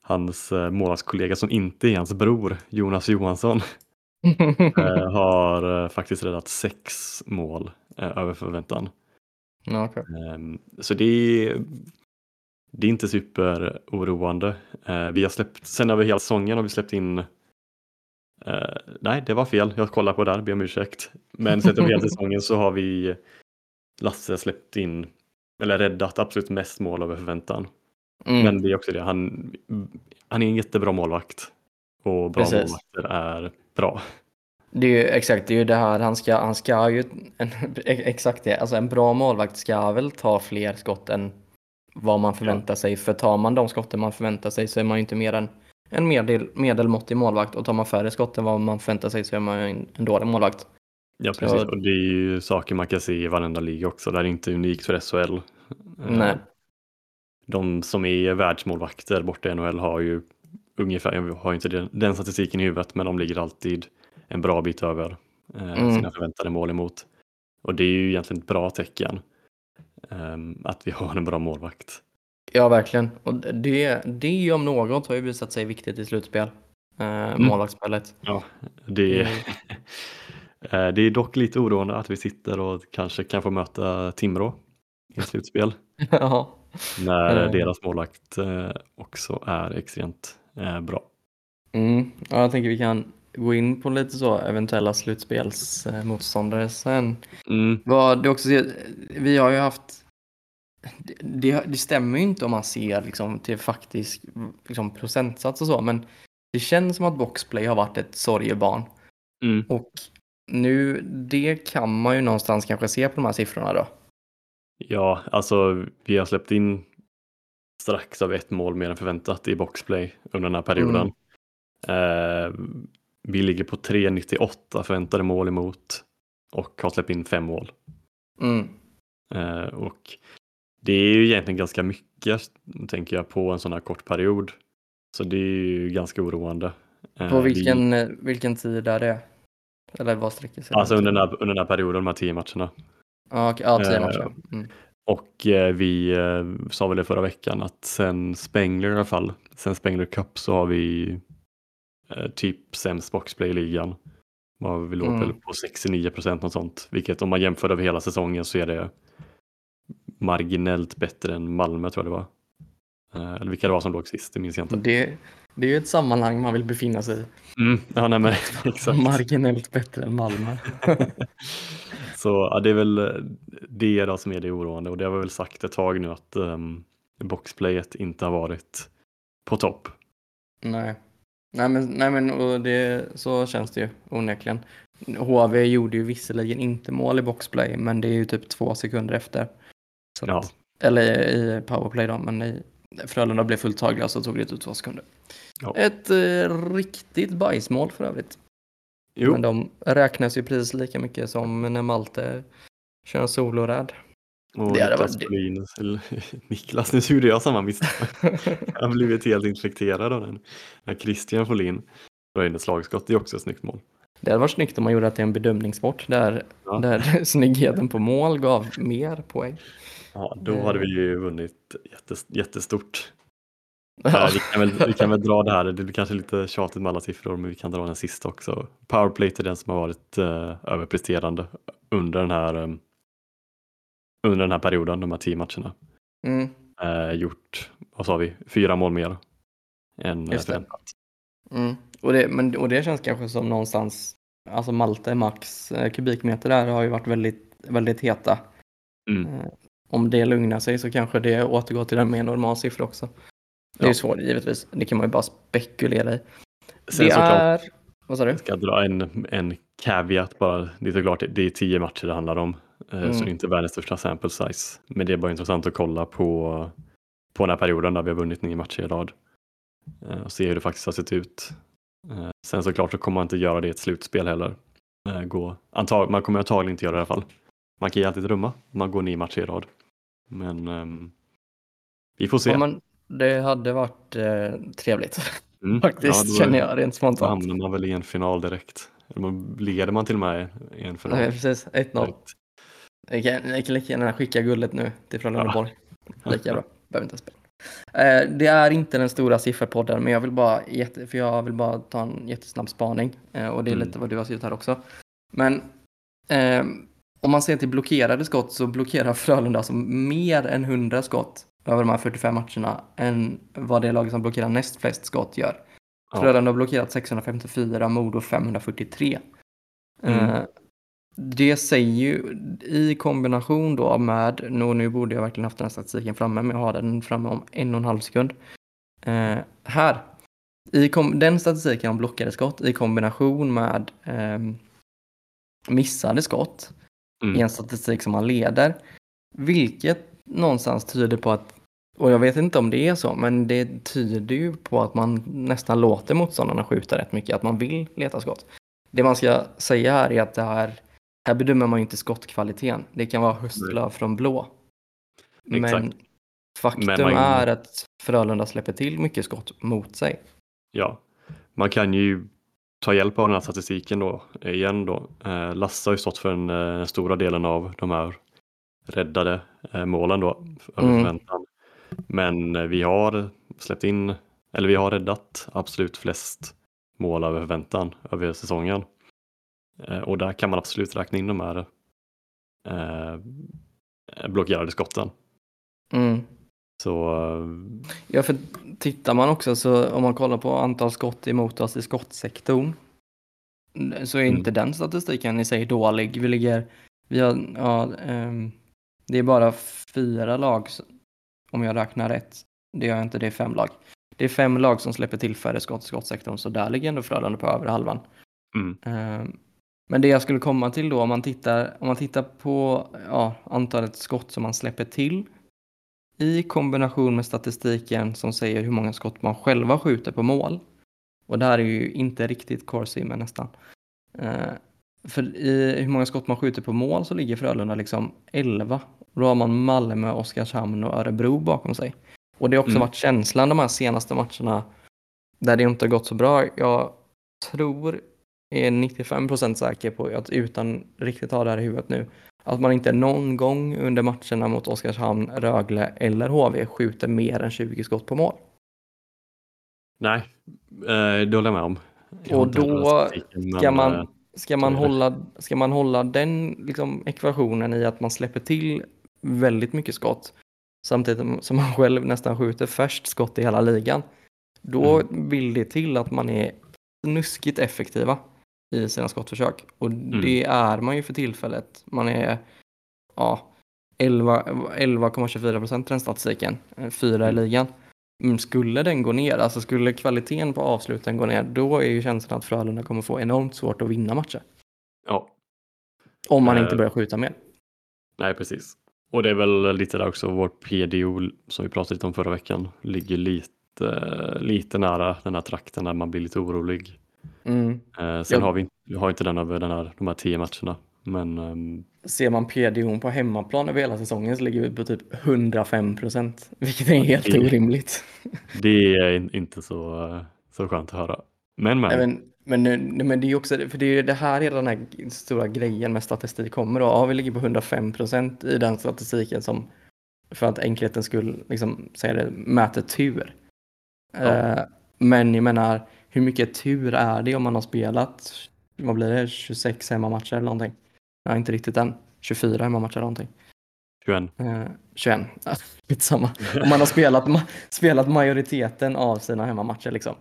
Speaker 2: hans eh, målvaktskollega som inte är hans bror, Jonas Johansson, eh, har eh, faktiskt räddat sex mål eh, över förväntan.
Speaker 1: ja, okej.
Speaker 2: Ehm, Så det är, det är inte superoroande. Eh, Vi har släppt, sen över hela säsongen har vi släppt in Nej, det var fel. Jag kollar på där, ber om ursäkt. Men sett över hela säsongen så har vi Lasse släppt in eller räddat absolut mest mål över förväntan.
Speaker 1: Mm.
Speaker 2: Men det är också det, han, han är en jättebra målvakt. Och bra
Speaker 1: Precis.
Speaker 2: målvakter är bra.
Speaker 1: Det är ju exakt, det är ju det här han ska, han ska ju, en, exakt det, alltså en bra målvakt ska väl ta fler skott än vad man förväntar sig. För tar man de skotten man förväntar sig så är man ju inte mer än en medel, medelmåttig målvakt och tar man färre skott än vad man förväntar sig så är man ju en, en dålig målvakt.
Speaker 2: Ja,
Speaker 1: Så-
Speaker 2: precis. Och det är ju saker man kan se i varenda liga också. Det är inte unikt för SHL. Eh,
Speaker 1: Nej.
Speaker 2: De som är världsmålvakter borta i NHL har ju ungefär, jag har inte den, den statistiken i huvudet, men de ligger alltid en bra bit över eh,
Speaker 1: Mm.
Speaker 2: sina förväntade mål emot. Och det är ju egentligen ett bra tecken ehm, att vi har en bra målvakt.
Speaker 1: Ja, verkligen. Och det, det om något har ju visat sig viktigt i slutspel. Eh, målvaktsspelet.
Speaker 2: Ja, det,
Speaker 1: Mm.
Speaker 2: Eh, det är dock lite oroande att vi sitter och kanske kan få möta Timrå i slutspel.
Speaker 1: ja.
Speaker 2: När
Speaker 1: Mm.
Speaker 2: deras målvakt eh, också är extremt eh, bra.
Speaker 1: Mm. ja, jag tänker vi kan gå in på lite så eventuella slutspelsmotståndare sen.
Speaker 2: Mm,
Speaker 1: Vad du också ser, vi har ju haft det, det stämmer ju inte om man ser liksom till faktisk liksom procentsats och så, men det känns som att boxplay har varit ett sorgebarn.
Speaker 2: mm.
Speaker 1: Och nu, det kan man ju någonstans kanske se på de här siffrorna då.
Speaker 2: Ja, alltså vi har släppt in strax av ett mål mer än förväntat i boxplay under den här perioden. Eh, vi ligger på 3,98 förväntade mål emot och har släppt in fem mål.
Speaker 1: Mm.
Speaker 2: Eh, och det är ju egentligen ganska mycket, tänker jag, på en sån här kort period. Så det är ju ganska oroande. Eh,
Speaker 1: På
Speaker 2: vi-
Speaker 1: vilken, eh, vilken tid är det? Eller vad sträcker sig
Speaker 2: Alltså under den, här, under den här perioden, de här tio matcherna.
Speaker 1: Okej, ja tio matcher. Mm.
Speaker 2: Och eh, vi eh, sa väl det förra veckan att sen Spengler i alla fall, sen Spengler Cup så har vi eh, typ sämst boxplay i ligan. Vad Vi låg
Speaker 1: Mm.
Speaker 2: väl på 69 procent något sånt, vilket om man jämför över hela säsongen så är det marginellt bättre än Malmö tror jag det var. Eh, eller vilka det var som låg sist, det minns jag inte.
Speaker 1: Det, det är ju ett sammanhang man vill befinna sig i.
Speaker 2: Mm, ja, nej, men, exakt.
Speaker 1: Marginellt bättre än Malmö.
Speaker 2: Så ja, det är väl eh, det då som är det oroande och det har vi väl sagt ett tag nu att um, boxplayet inte har varit på topp.
Speaker 1: Nej. Nej men, nej men och det, så känns det ju onekligen. HV gjorde ju visserligen inte mål i boxplay men det är ju typ två sekunder efter. Så
Speaker 2: Ja.
Speaker 1: att, eller i powerplay då men i Frölunda blev fullt tagliga så tog det typ två sekunder.
Speaker 2: Ja.
Speaker 1: Ett eh, riktigt bajsmål för övrigt.
Speaker 2: Jo,
Speaker 1: Men de räknas ju precis lika mycket som när Malte kör soloräd.
Speaker 2: och
Speaker 1: det
Speaker 2: Niklas
Speaker 1: varit-
Speaker 2: Folin, eller Niklas, nu gjorde jag samma misstag. Jag har blivit helt infekterad av den. När Christian Folin drar in ett slagskott, det är också ett snyggt mål.
Speaker 1: Det hade varit snyggt om man gjorde att det är en bedömningssport där,
Speaker 2: Ja.
Speaker 1: där snyggheten på mål gav mer poäng.
Speaker 2: Ja, då hade vi ju vunnit jättes, jättestort.
Speaker 1: Ja.
Speaker 2: Eh, Vi, kan väl, vi kan väl dra det här, det blir kanske lite tjatigt med alla siffror, men vi kan dra den sista också. Powerplay är den som har varit eh, överpresterande under den här eh, under den här perioden, de här tio matcherna.
Speaker 1: Mm,
Speaker 2: Eh, gjort, vad sa vi, fyra mål mer än eh,
Speaker 1: Just
Speaker 2: förväntat.
Speaker 1: mm. Och, det, men, och det känns kanske som någonstans, alltså Malte Max eh, kubikmeter där har ju varit väldigt, väldigt heta.
Speaker 2: Mm.
Speaker 1: Om det lugnar sig så kanske det återgår till en mer normal siffra också. Det är ju svårt givetvis, det kan man ju bara spekulera i.
Speaker 2: Sen
Speaker 1: det är, vad sa du?
Speaker 2: jag ska dra en, en caveat bara, det är såklart, det är tio matcher det handlar om. eh,
Speaker 1: Mm.
Speaker 2: Så det är inte världens största sample size. Men det är bara intressant att kolla på, på den här perioden där vi har vunnit nio matcher i rad. eh, Och se hur det faktiskt har sett ut. Eh, Sen såklart så kommer man inte göra det i ett slutspel heller. Gå, antag, man kommer antagligen inte göra det i alla fall. Man kan ju alltid drömma om man går nio matcher i rad. Men ehm, vi får se.
Speaker 1: Ja, men det hade varit eh, trevligt
Speaker 2: Mm.
Speaker 1: faktiskt,
Speaker 2: då-
Speaker 1: känner jag rent
Speaker 2: Då
Speaker 1: spontant.
Speaker 2: hamnar man väl i en final direkt. Leder man till och med i en final?
Speaker 1: Nej, precis, 1-0.
Speaker 2: direkt.
Speaker 1: Jag kan, jag kan lika gärna skicka guldet nu till Frölunda
Speaker 2: Ja.
Speaker 1: Lika bra, behöver inte spela. Eh, det är inte den stora sifferpodden, men jag vill bara, jätte, för jag vill bara ta en jättesnabb spaning. Eh, och det är
Speaker 2: Mm.
Speaker 1: lite vad du har skrivit här också. Men eh, om man ser till blockerade skott så blockerar Frölunda alltså mer än 100 skott över de här 45 matcherna än vad det lag som blockerar näst flest skott gör.
Speaker 2: Ja.
Speaker 1: Frölunda har blockerat 654, Modo 543.
Speaker 2: Mm.
Speaker 1: Eh, det säger ju i kombination då med, nu, nu borde jag verkligen haft den här statistiken framme, men jag har den framme om en och en halv sekund. Eh, här, i kom, den statistiken om blockade skott i kombination med ehm, missade skott
Speaker 2: Mm.
Speaker 1: i en statistik som man leder, vilket någonstans tyder på att, och jag vet inte om det är så, men det tyder ju på att man nästan låter motståndarna skjuta rätt mycket, att man vill leta skott. Det man ska säga här är att det här, här bedömer man ju inte skottkvaliteten. Det kan vara höstlöv från blå. Men
Speaker 2: Exakt.
Speaker 1: faktum
Speaker 2: Men man-
Speaker 1: är att Frölunda släpper till mycket skott mot sig.
Speaker 2: Ja, man kan ju ta hjälp av den här statistiken då igen då. Eh, Lasse har ju stått för den eh, stora delen av de här räddade eh, målen då över
Speaker 1: Mm.
Speaker 2: förväntan. Men eh, vi har släppt in, eller vi har räddat absolut flest mål över förväntan över säsongen. Eh, och där kan man absolut räkna in de här eh, blockerade skotten.
Speaker 1: Mm.
Speaker 2: Så eh,
Speaker 1: Ja, för tittar man också så om man kollar på antal skott emot oss i skottsektorn så är inte den statistiken i sig dålig. Vi ligger, vi har, ja, ehm, det är bara fyra lag, om jag räknar rätt. Det gör jag inte, det är fem lag. Det är fem lag som släpper till färre skott i skottsektorn, så där ligger ändå Frölunda på över halvan.
Speaker 2: Mm.
Speaker 1: Ehm, Men det jag skulle komma till då, om man tittar, om man tittar på ja, antalet skott som man släpper till i kombination med statistiken som säger hur många skott man själva skjuter på mål. Och det här är ju inte riktigt Corsi, men nästan. Eh, för i hur många skott man skjuter på mål så ligger Frölunda liksom 11. Då har man Malmö, Oskarshamn och Örebro bakom sig. Och det har också
Speaker 2: Mm.
Speaker 1: varit känslan de här senaste matcherna där det inte har gått så bra. Jag tror, är 95% säker på att utan riktigt ha det här i huvudet nu, att man inte någon gång under matcherna mot Oskarshamn, Rögle eller HV skjuter mer än 20 skott på mål.
Speaker 2: Nej, eh, det håller jag med om. Jag
Speaker 1: Och då Ska
Speaker 2: men, eh,
Speaker 1: man, ska man, hålla, ska man hålla den liksom, ekvationen i att man släpper till väldigt mycket skott samtidigt som man själv nästan skjuter först skott i hela ligan, då
Speaker 2: Mm.
Speaker 1: vill det till att man är snuskigt effektiva i sina skottförsök. Och det är man ju för tillfället. Man är ja, 11 11,24 procent i den statistiken, eh, fyra i
Speaker 2: Mm.
Speaker 1: ligan. Men skulle den gå ner, alltså skulle kvaliteten på avsluten gå ner, då är ju känslan att Frölunda kommer få enormt svårt att vinna matcher.
Speaker 2: Ja,
Speaker 1: Om man
Speaker 2: Eh.
Speaker 1: inte börjar skjuta mer.
Speaker 2: nej precis. Och det är väl lite där också vårt PDO som vi pratade lite om förra veckan ligger lite, lite nära den här trakten där man blir lite orolig.
Speaker 1: Mm.
Speaker 2: Eh, sen
Speaker 1: Ja.
Speaker 2: har vi, inte- vi har inte den över den här, de här tio matcherna. Men
Speaker 1: Ser man PDO på hemmaplan över hela säsongen så ligger vi på typ 105 procent, vilket är helt
Speaker 2: det-
Speaker 1: orimligt.
Speaker 2: det är in- inte så, så skönt att höra. Men men,
Speaker 1: Nej, men, nu- men det är också, för det är ju det här hela den här stora grejen med statistik kommer då. Ja, vi ligger på 105 procent i den statistiken som för att enkelheten skulle liksom säga det, mäter tur.
Speaker 2: Ja.
Speaker 1: Eh, men jag menar, hur mycket tur är det om man har spelat, vad blir det, 26 hemmamatcher eller någonting? Ja, inte riktigt än. 24 hemmamatcher någonting.
Speaker 2: 21.
Speaker 1: Eh, 21, ja, skitsamma. Om man har spelat, ma- spelat majoriteten av sina hemmamatcher liksom.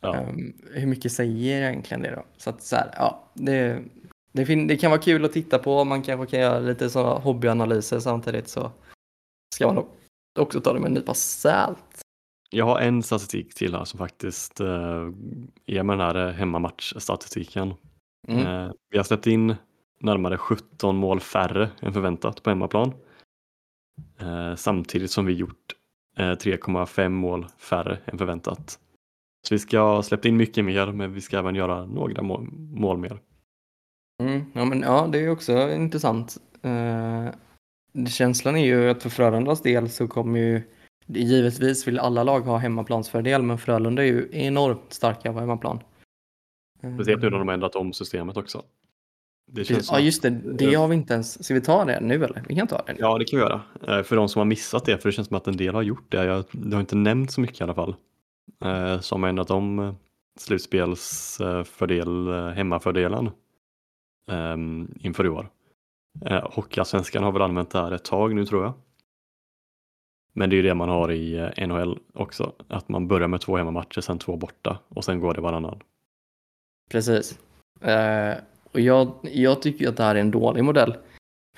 Speaker 2: Ja.
Speaker 1: Ehm, hur mycket säger egentligen det då? Så att så här, ja, det, det, det kan vara kul att titta på. Man kanske kan göra lite så hobbyanalyser samtidigt så ska man nog också ta det med en nypa salt.
Speaker 2: Jag har en statistik till här som faktiskt eh, är med den här hemmamatchstatistiken.
Speaker 1: Mm.
Speaker 2: Eh, vi har släppt in närmare 17 mål färre än förväntat på hemmaplan. Eh, samtidigt som vi gjort eh, 3,5 mål färre än förväntat. Så vi ska ha släppt in mycket mer men vi ska även göra några mål, mål mer.
Speaker 1: Mm. Ja, men, ja, det är också intressant. Uh, känslan är ju att för Frölundas del så kommer ju Givetvis vill alla lag ha hemmaplansfördel men Frölunda är ju enormt starka på hemmaplan. Eh,
Speaker 2: Speciellt nu när de har ändrat om systemet också. Det känns
Speaker 1: Ja just det, det har vi inte ens. Ska vi ta det nu eller? Vi kan ta det nu.
Speaker 2: Ja, det kan vi göra. Eh, För de som har missat det, för det känns som att en del har gjort det. Jag, det har inte nämnt så mycket i alla fall. Eh, Som en av de slutspelsfördel, eh, hemmafördelen eh, inför i år. Eh, Hockeyallsvenskan har väl använt det här ett tag nu tror jag. Men det är ju det man har i eh, NHL också, att man börjar med två hemmamatcher, sen två borta och sen går det varannan.
Speaker 1: Precis. Eh, och jag, jag tycker att det här är en dålig modell.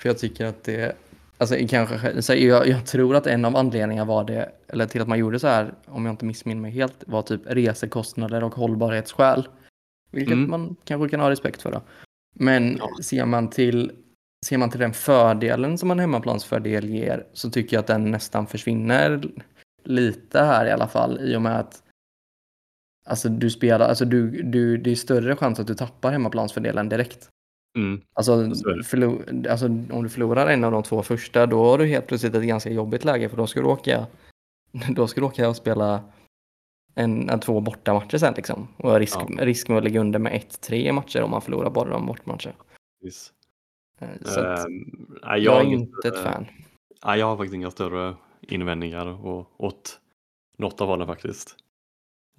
Speaker 1: För jag tycker att det, alltså kanske, så jag, jag tror att en av anledningarna var det, eller till att man gjorde så här, om jag inte missminner mig helt, var typ resekostnader och hållbarhetsskäl. Vilket
Speaker 2: Mm.
Speaker 1: man kanske kan ha respekt för då. Men
Speaker 2: Ja.
Speaker 1: ser man till Ser man till den fördelen som en hemmaplansfördel ger så tycker jag att den nästan försvinner lite här i alla fall i och med att Alltså du spelar, alltså du, du, det är större chans att du tappar hemmaplansfördelen direkt.
Speaker 2: Mm.
Speaker 1: Alltså, förlor, alltså om du förlorar en av de två första då har du helt plötsligt ett ganska jobbigt läge för då ska du åka, då ska du åka och spela en, en två bortamatcher sen liksom. Och risk,
Speaker 2: Ja.
Speaker 1: risk med att ligga under med 1-3 matcher om man förlorar bara de bortamatcher.
Speaker 2: Precis.
Speaker 1: Eh, Så att
Speaker 2: Ehm, nej,
Speaker 1: jag är
Speaker 2: jag-
Speaker 1: inte ett fan.
Speaker 2: Nej, jag har faktiskt inga större invändningar och, åt något av hållen faktiskt.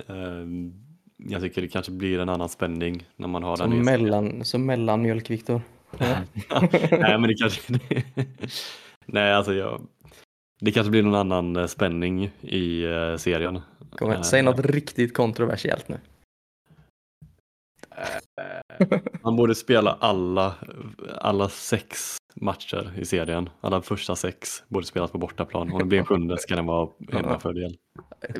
Speaker 2: Ehm, jag tycker det kanske blir en annan spänning när man har den
Speaker 1: Som,
Speaker 2: i-
Speaker 1: mellan, som mellanmjölk, Viktor. Ja.
Speaker 2: Nej, men det kanske... Nej, alltså jag... Det kanske blir någon annan eh, spänning i eh, serien.
Speaker 1: Kom igen,
Speaker 2: Eh,
Speaker 1: säg något riktigt kontroversiellt nu.
Speaker 2: Man borde spela alla, alla sex matcher i serien. Alla första sex borde spelas på bortaplan. Om det blir en sjunde ska den vara hemmafördel.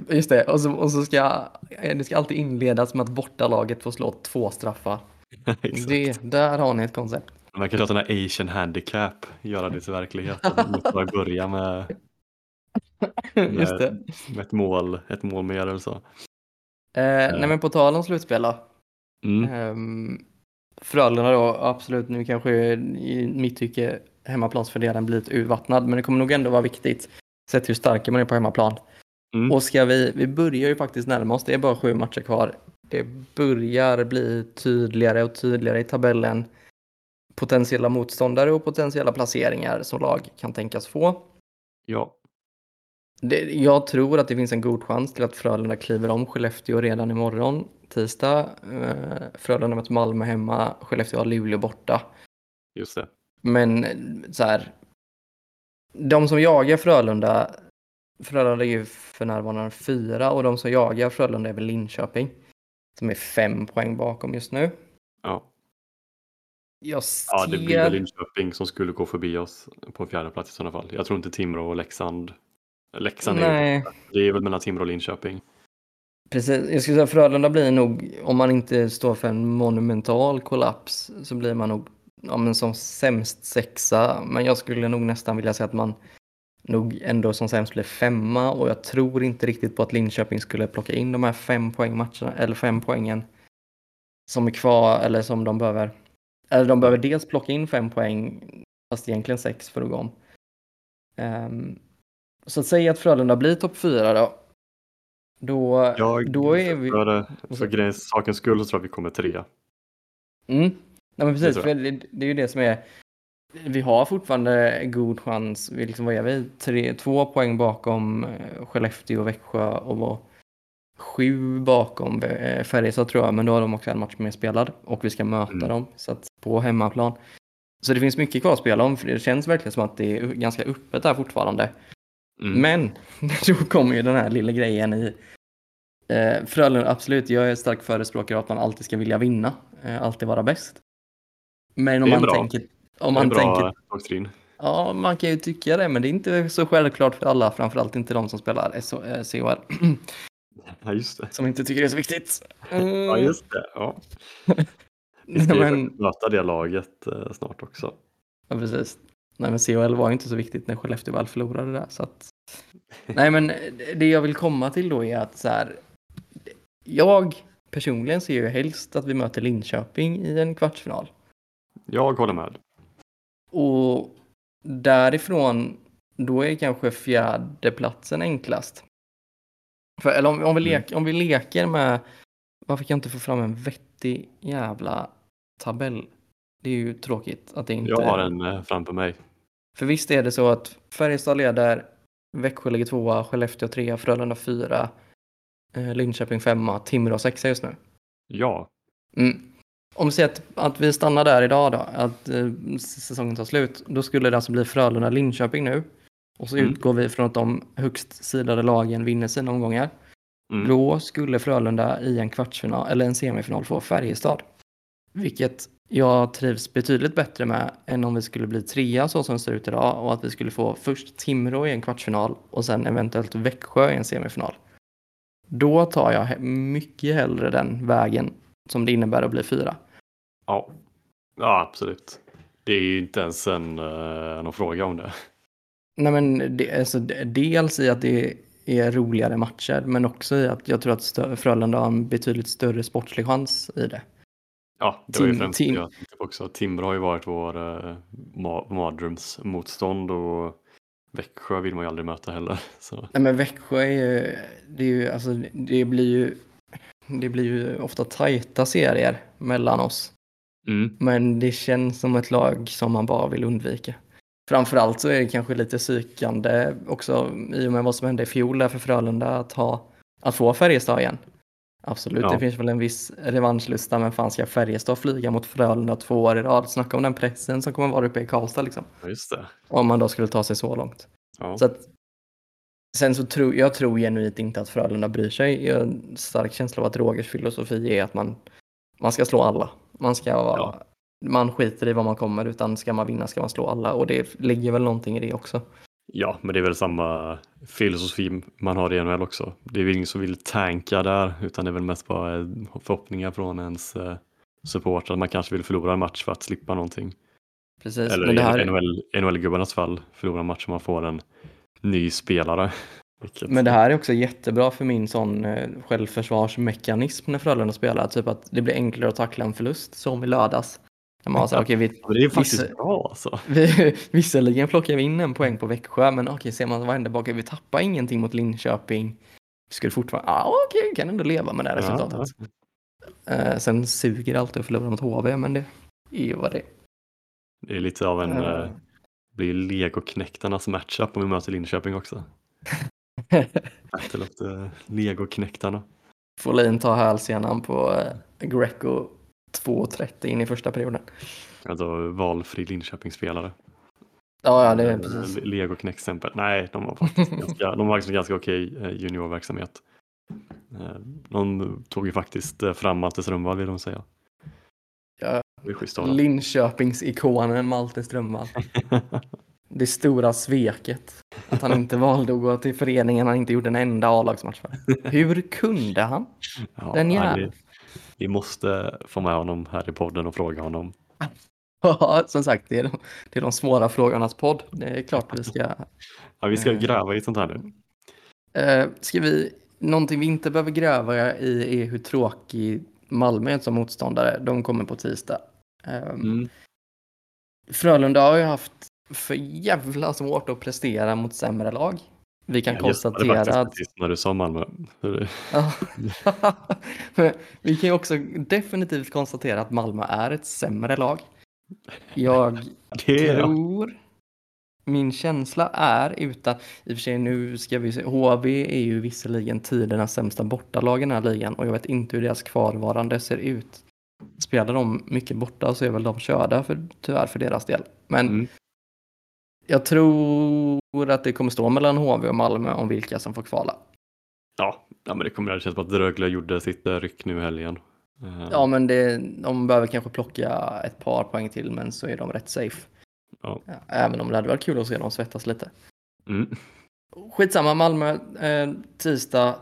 Speaker 1: Just det, och så, och så ska det ska alltid inledas med att bortalaget får slå två straffar. Det, där har ni ett koncept.
Speaker 2: Man kan låta den här Asian handicap göra det till verklighet. Man måste bara börja med,
Speaker 1: Just det.
Speaker 2: med ett, mål, ett mål mer eller så.
Speaker 1: Eh, nej men på tal om slutspel då.
Speaker 2: Mm.
Speaker 1: Ehm, Frölunda då, absolut nu kanske i mitt tycke hemmaplansfördelen blir lite urvattnad, men det kommer nog ändå vara viktigt sett hur starka man är på hemmaplan.
Speaker 2: Mm.
Speaker 1: Och ska vi, vi börjar ju faktiskt närma oss, det är bara sju matcher kvar. Det börjar bli tydligare och tydligare i tabellen potentiella motståndare och potentiella placeringar som lag kan tänkas få.
Speaker 2: Ja,
Speaker 1: Det, jag tror att det finns en god chans till att Frölunda kliver om Skellefteå redan imorgon, tisdag. Eh, Frölunda möter Malmö hemma, Skellefteå har Luleå borta.
Speaker 2: just det.
Speaker 1: Men eh, så här, de som jagar Frölunda, Frölunda är ju för närvarande fyra och de som jagar Frölunda är väl Linköping. Som är fem poäng bakom just nu.
Speaker 2: Ja.
Speaker 1: Jag
Speaker 2: ja, det blir
Speaker 1: ser-
Speaker 2: väl Linköping som skulle gå förbi oss på fjärde plats i sådana fall. Jag tror inte Timrå och Leksand. Leksand är,
Speaker 1: Nej,
Speaker 2: det är väl mellan Timrå och Linköping
Speaker 1: precis. Jag skulle säga Frölunda blir nog, om man inte står för en monumental kollaps, så blir man nog ja, men som sämst sexa. Men jag skulle nog nästan vilja säga att man nog ändå som sämst blir femma och jag tror inte riktigt på att Linköping skulle plocka in de här fem poäng matcherna, eller fem poängen som är kvar eller som de behöver. Eller de behöver dels plocka in fem poäng, fast egentligen sex för att gå om. Um, så att säga att Frölunda blir topp fyra då. Då,
Speaker 2: Jag,
Speaker 1: då är vi...
Speaker 2: För, för grejens sakens skull så tror jag vi kommer trea.
Speaker 1: Mm. Nej, men precis,
Speaker 2: tror
Speaker 1: för det, det är ju det som är... Vi har fortfarande god chans. Vi liksom, vad är vi? Tre, två poäng bakom eh, Skellefteå och Växjö och var sju bakom eh, Färjestad tror jag, men då har de också en match mer spelad och vi ska möta
Speaker 2: Mm.
Speaker 1: dem så att, på hemmaplan. Så det finns mycket kvar att spela om, för det känns verkligen som att det är ganska öppet där fortfarande.
Speaker 2: Mm.
Speaker 1: Men då kommer ju den här lilla grejen i eh, Frölunda, absolut, jag är stark förespråkare av att man alltid ska vilja vinna, eh, alltid vara bäst. Men om man
Speaker 2: bra.
Speaker 1: tänker, om
Speaker 2: det är en
Speaker 1: man
Speaker 2: bra
Speaker 1: tänker,
Speaker 2: doktrin.
Speaker 1: ja man kan ju tycka det, men det är inte så självklart för alla, framförallt inte de som spelar eh, CHL,
Speaker 2: Ja, just det.
Speaker 1: som inte tycker det är så viktigt.
Speaker 2: Ja,
Speaker 1: Mm,
Speaker 2: just det. Ja. Vi ska
Speaker 1: men,
Speaker 2: möta det laget eh, snart också.
Speaker 1: ja, precis. Nej men CHL var inte så viktigt när Skellefteå väl förlorade där, så att Nej, men det jag vill komma till då är att så här, jag personligen ser ju helst att vi möter Linköping i en kvartsfinal.
Speaker 2: Jag håller med.
Speaker 1: Och därifrån, då är kanske fjärde platsen enklast. För, eller om, om, vi
Speaker 2: Mm.
Speaker 1: leker, om vi leker med, varför kan jag inte få fram en vettig jävla tabell? Det är ju tråkigt att det inte...
Speaker 2: Jag har en eh, framför mig.
Speaker 1: För visst är det så att Färjestad leder, Växjö ligger tvåa, Skellefteå trea, Frölunda fyra, eh, Linköping femma, Timrå sexa just nu.
Speaker 2: Ja,
Speaker 1: Mm. Om vi säger att, att vi stannar där idag då, att eh, säsongen tar slut, då skulle det alltså bli Frölunda-Linköping nu. Och så
Speaker 2: Mm.
Speaker 1: utgår vi från att de högst sidade lagen vinner sina omgångar.
Speaker 2: mm.
Speaker 1: Då skulle Frölunda i en kvartsfinal eller en semifinal få Färjestad. Vilket jag trivs betydligt bättre med än om vi skulle bli trea så som det ser ut idag och att vi skulle få först Timrå i en kvartsfinal och sen eventuellt Växjö i en semifinal. Då tar jag mycket hellre den vägen som det innebär att bli fyra.
Speaker 2: ja. ja, absolut. Det är ju inte ens en, eh, någon fråga om det.
Speaker 1: Nej men det, alltså, dels i att det är roligare matcher men också i att jag tror att Frölunda har en betydligt större sportslig chans i det.
Speaker 2: Ja, det var ju
Speaker 1: Tim-
Speaker 2: främst
Speaker 1: Tim-
Speaker 2: jag tänkte på också. Timrå har ju varit vår eh, ma- mardrömsmotstånd och Växjö vill man ju aldrig möta heller. Så.
Speaker 1: Nej men Växjö är ju, det är ju, alltså det blir ju, det blir ju ofta tajta serier mellan oss.
Speaker 2: Mm.
Speaker 1: Men det känns som ett lag som man bara vill undvika. Framförallt så är det kanske lite psykande också i och med vad som hände i fjol där för Frölunda att, ha, att få Färjestad igen. Absolut,
Speaker 2: Ja.
Speaker 1: det finns väl en viss revanschlusta men fan ska Färjestad flyga mot Frölunda två år i rad? Snacka om den pressen som kommer vara uppe i Karlstad liksom.
Speaker 2: Just det.
Speaker 1: Om man då skulle ta sig så långt.
Speaker 2: Ja.
Speaker 1: Så att, sen så tror jag tror genuint inte att Frölunda bryr sig. Jag har en stark känsla av att Rogers filosofi är att man, Man ska slå alla. Man ska vara,
Speaker 2: Ja.
Speaker 1: man skiter i var man kommer utan ska man vinna ska man slå alla och det ligger väl någonting i det också.
Speaker 2: Ja, men det är väl samma filosofi man har i NHL också. Det är väl ingen som vill tanka där, utan det är väl mest bara eh, förhoppningar från ens eh, supportrar. Man kanske vill förlora en match för att slippa någonting.
Speaker 1: Precis.
Speaker 2: Eller
Speaker 1: Men det
Speaker 2: i
Speaker 1: här,
Speaker 2: NHL, NHL-gubbarnas fall, förlora en match om man får en ny spelare. Vilket,
Speaker 1: Men det här är också jättebra för min sån eh, självförsvarsmekanism när Frölunda spelar. Typ att det blir enklare att tackla en förlust, som i lördags. När man var så här, okej, vi,
Speaker 2: det är faktiskt
Speaker 1: vissa-
Speaker 2: bra alltså.
Speaker 1: vi, visserligen plockar vi in en poäng på Växjö, men okej, ser man vad händer bak? Vi tappar ingenting mot Linköping. Vi skulle fortfarande, ja okej, vi kan ändå leva med det här
Speaker 2: Ja,
Speaker 1: resultatet. Eh, sen suger det alltid att förlora mot HV, men det är ju vad det
Speaker 2: Det är lite av en,
Speaker 1: är.
Speaker 2: eh, blir legoknäktarnas matchup om vi möter Linköping också. Battle of the legoknäktarna.
Speaker 1: Folin tar hälsenan på eh, Greco 2.30 in i första perioden.
Speaker 2: Alltså valfri Linköpingsspelare.
Speaker 1: Ja, ja, det är
Speaker 2: Eh,
Speaker 1: precis.
Speaker 2: Legoknäck-exempel. Nej, de har faktiskt ganska, de har faktiskt ganska okej eh, juniorverksamhet. Eh, De tog ju faktiskt fram Malte Strömvall vill de säga.
Speaker 1: Ja. Linköpings-ikonen Malte Strömvall. Det stora sveket. Att han inte valde att gå till föreningen han inte gjorde en enda A-lagsmatch för. Hur kunde han?
Speaker 2: Ja,
Speaker 1: Den jäveln.
Speaker 2: Vi, måste få med honom här i podden och fråga honom.
Speaker 1: Ja, som sagt, det är, de, det är de svåra frågornas podd. Det är klart vi ska...
Speaker 2: Ja, vi ska
Speaker 1: Eh.
Speaker 2: gräva i sånt här nu.
Speaker 1: Eh, ska vi... Någonting vi inte behöver gräva i är hur tråkig Malmö är som motståndare. De kommer på tisdag. Eh,
Speaker 2: Mm.
Speaker 1: Frölunda har ju haft för jävla svårt att prestera mot sämre lag. Vi kan
Speaker 2: gäspade
Speaker 1: konstatera
Speaker 2: faktiskt
Speaker 1: att...
Speaker 2: precis när du sa Malmö.
Speaker 1: Ja. Vi kan ju också definitivt konstatera att Malmö är ett sämre lag. Jag
Speaker 2: Det
Speaker 1: tror, min känsla är utan, i och för sig nu ska vi se, HV är ju visserligen tidernas sämsta bortalag i den här ligan och jag vet inte hur deras kvarvarande ser ut. Spelar de mycket borta så är väl de körda för, tyvärr för deras del. Men
Speaker 2: Mm.
Speaker 1: Jag tror att det kommer stå mellan HV och Malmö om vilka som får kvala.
Speaker 2: Ja, ja, men det kommer det känns som att Rögle gjorde sitt ryck nu i helgen. Eh,
Speaker 1: Ja, men det, de behöver kanske plocka ett par poäng till, men så är de rätt safe.
Speaker 2: Ja.
Speaker 1: Även om det hade varit kul att se dem svettas lite.
Speaker 2: Mm.
Speaker 1: Skitsamma, Malmö, eh, tisdag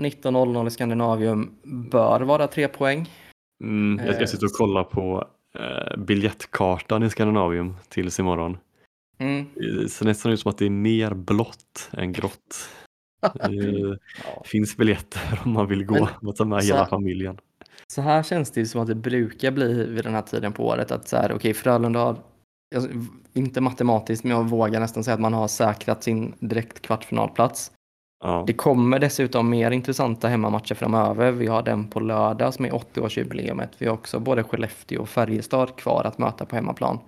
Speaker 1: 19.00 i Skandinavium bör vara tre poäng.
Speaker 2: Mm, jag, jag sitter och kollar på eh, biljettkartan i Skandinavium tills imorgon.
Speaker 1: Mm.
Speaker 2: Det ser nästan ut som att det är mer blått än grått. Det
Speaker 1: Ja.
Speaker 2: finns biljetter om man vill gå och ta med hela familjen.
Speaker 1: Så här känns det ju som att det brukar bli vid den här tiden på året. Att så här, okej, Frölunda har, alltså, inte matematiskt, men jag vågar nästan säga att man har säkrat sin direkt kvartsfinalplats.
Speaker 2: Ja,
Speaker 1: Det kommer dessutom mer intressanta hemmamatcher framöver. Vi har den på lördag som är 80-årsjubileumet. Vi har också både Skellefteå och Färjestad kvar att möta på hemmaplan.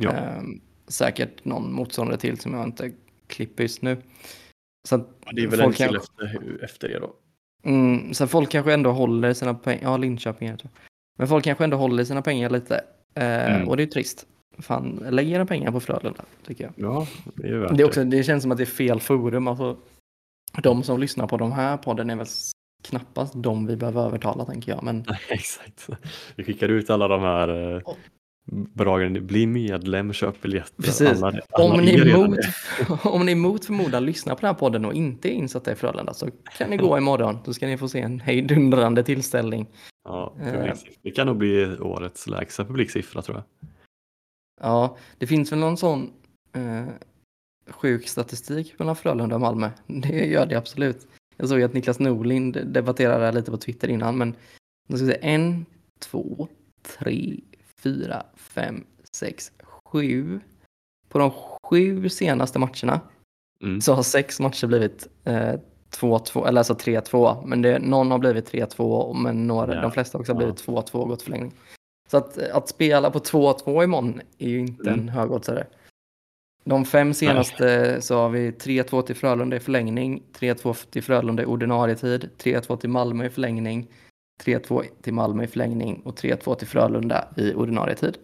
Speaker 2: ja.
Speaker 1: Ehm, säkert någon motståndare till som jag inte klipper just nu. Så, att
Speaker 2: det är väl
Speaker 1: folk
Speaker 2: en till
Speaker 1: kanske-
Speaker 2: efter, efter det då.
Speaker 1: mm, så folk kanske ändå håller sina pengar. Ja, Linköping är det. Men folk kanske ändå håller sina pengar lite. Eh,
Speaker 2: Mm.
Speaker 1: Och det är trist. Fan, lägg era pengar på Frölunda, tycker jag.
Speaker 2: Ja, det är värt
Speaker 1: Det, är också, det känns som att det är fel forum. Alltså, de som lyssnar på de här podden är väl knappast de vi behöver övertala, tänker jag. Men
Speaker 2: Nej, Exakt. Vi skickar ut alla de här eh, bragen. Bli medlem, köp biljetter.
Speaker 1: Precis.
Speaker 2: Alla, alla
Speaker 1: om ni, mot, om ni mot förmodan lyssnar på den här podden och inte är insatta i Frölunda så kan ni gå imorgon. Då ska ni få se en hejdundrande tillställning.
Speaker 2: Ja, publiksiffra. det kan nog bli årets lägsta publiksiffra tror jag.
Speaker 1: Ja, det finns väl någon sån eh, sjuk statistik mellan Frölunda och Malmö. Det gör det absolut. Jag såg att Niklas Norlind debatterade lite på Twitter innan, men jag ska säga en, två, tre, fyra, fem, sex, sju. På de sju senaste matcherna
Speaker 2: Mm.
Speaker 1: så har sex matcher blivit eh, 2-2, eller alltså 3-2, men det, någon har blivit 3-2, men några,
Speaker 2: Ja.
Speaker 1: de flesta också har
Speaker 2: Ja.
Speaker 1: blivit 2-2 och gått förlängning. Så att, att spela på 2-2 imorgon är ju inte
Speaker 2: Mm.
Speaker 1: en högoddsare. De fem senaste så har vi 3-2 till Frölunda i förlängning, 3-2 till Frölunda i ordinarie tid, 3-2 till Malmö i förlängning, 3-2 till Malmö i förlängning och 3-2 till Frölunda i ordinarie tid.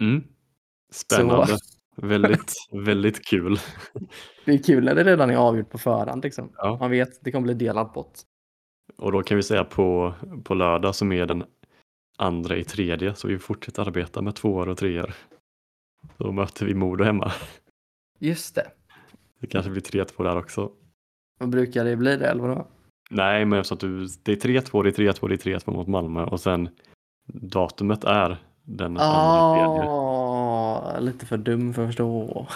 Speaker 2: Mm. Spännande. Väldigt, väldigt kul.
Speaker 1: Det är kul när det redan är avgjort på förhand. Liksom.
Speaker 2: Ja.
Speaker 1: Man vet det kommer bli delad pott.
Speaker 2: Och då kan vi säga på, på lördag som är den andra i tredje så vi fortsätter arbeta med tvåor och treor. Då möter vi Modo hemma.
Speaker 1: Just det.
Speaker 2: Det kanske blir 3-2 där också.
Speaker 1: Vad brukar det bli det, eller vadå?
Speaker 2: Nej, men eftersom du, det är 3-2, det är 3-2, det är 3-2 mot Malmö och sen datumet är den.
Speaker 1: Ah, lite för dum för att förstå.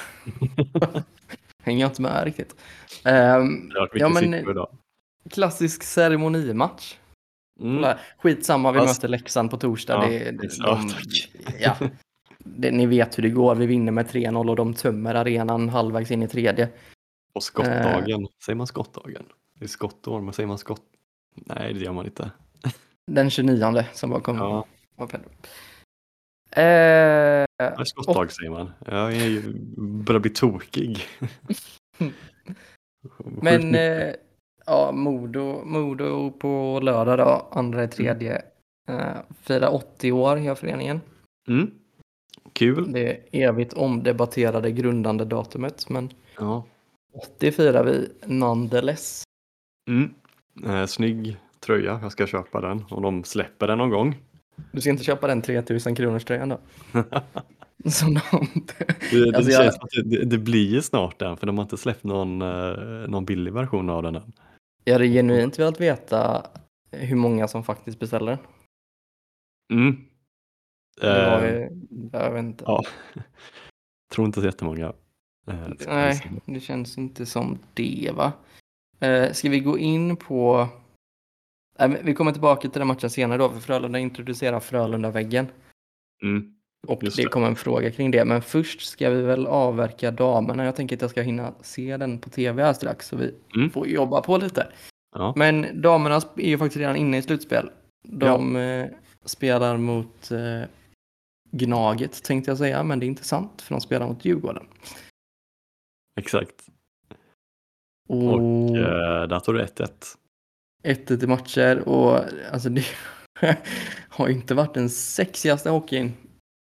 Speaker 1: Hänger inte med riktigt.
Speaker 2: Varit
Speaker 1: ja, men- klassisk ceremonimatch.
Speaker 2: Mm.
Speaker 1: Skitsamma, vi
Speaker 2: Fast-
Speaker 1: möter Leksand på torsdag.
Speaker 2: Ja,
Speaker 1: det, det,
Speaker 2: ja,
Speaker 1: de, ja, det, ni vet hur det går. Vi vinner med 3-0 och de tömmer arenan halvvägs in i tredje.
Speaker 2: Och skottdagen, säger man skottdagen? Det är skottår, men säger man skott? Nej, det gör man inte.
Speaker 1: Den 29 som bara kom.
Speaker 2: Ja.
Speaker 1: Eh,
Speaker 2: nej, skottdag säger man. Jag är ju, börjar bli tokig.
Speaker 1: Men eh, ja, Modo, Modo på lördag då, andra i tredje. Eh, firar 80 år gör föreningen.
Speaker 2: Mm. Kul.
Speaker 1: Det evigt omdebatterade grundande datumet, men
Speaker 2: Ja.
Speaker 1: 80 firar vi nonetheless.
Speaker 2: Mm. Eh, snygg tröja, jag ska köpa den om de släpper den någon gång.
Speaker 1: Du ska inte köpa den 3000 kronors tröjan då? Som de...
Speaker 2: Det, det
Speaker 1: Alltså, jag-
Speaker 2: känns att det, det, blir ju snart den, för de har inte släppt någon, eh, någon billig version av den än.
Speaker 1: Jag hade genuint velat veta hur många som faktiskt beställer den.
Speaker 2: Mm.
Speaker 1: Det var
Speaker 2: Eh,
Speaker 1: ju, jag vet inte.
Speaker 2: ja. Tror inte så jättemånga. Eh,
Speaker 1: Nej, det känns inte som det va. Eh, ska vi gå in på... Men vi kommer tillbaka till den matchen senare då, för Frölunda introducerar Frölunda-väggen.
Speaker 2: Mm.
Speaker 1: Och det
Speaker 2: det.
Speaker 1: kommer en fråga kring det. Men först ska vi väl avverka damerna. Jag tänker att jag ska hinna se den på tv här strax, så vi
Speaker 2: Mm.
Speaker 1: får jobba på lite.
Speaker 2: Ja.
Speaker 1: Men damerna är ju faktiskt redan inne i slutspel. De eh, spelar mot eh, Gnaget tänkte jag säga, men det är inte sant för de spelar mot Djurgården.
Speaker 2: Exakt.
Speaker 1: Och,
Speaker 2: Och eh, där tog du 1-1.
Speaker 1: 1-1 i matcher och alltså det har ju inte varit den sexigaste hockeyn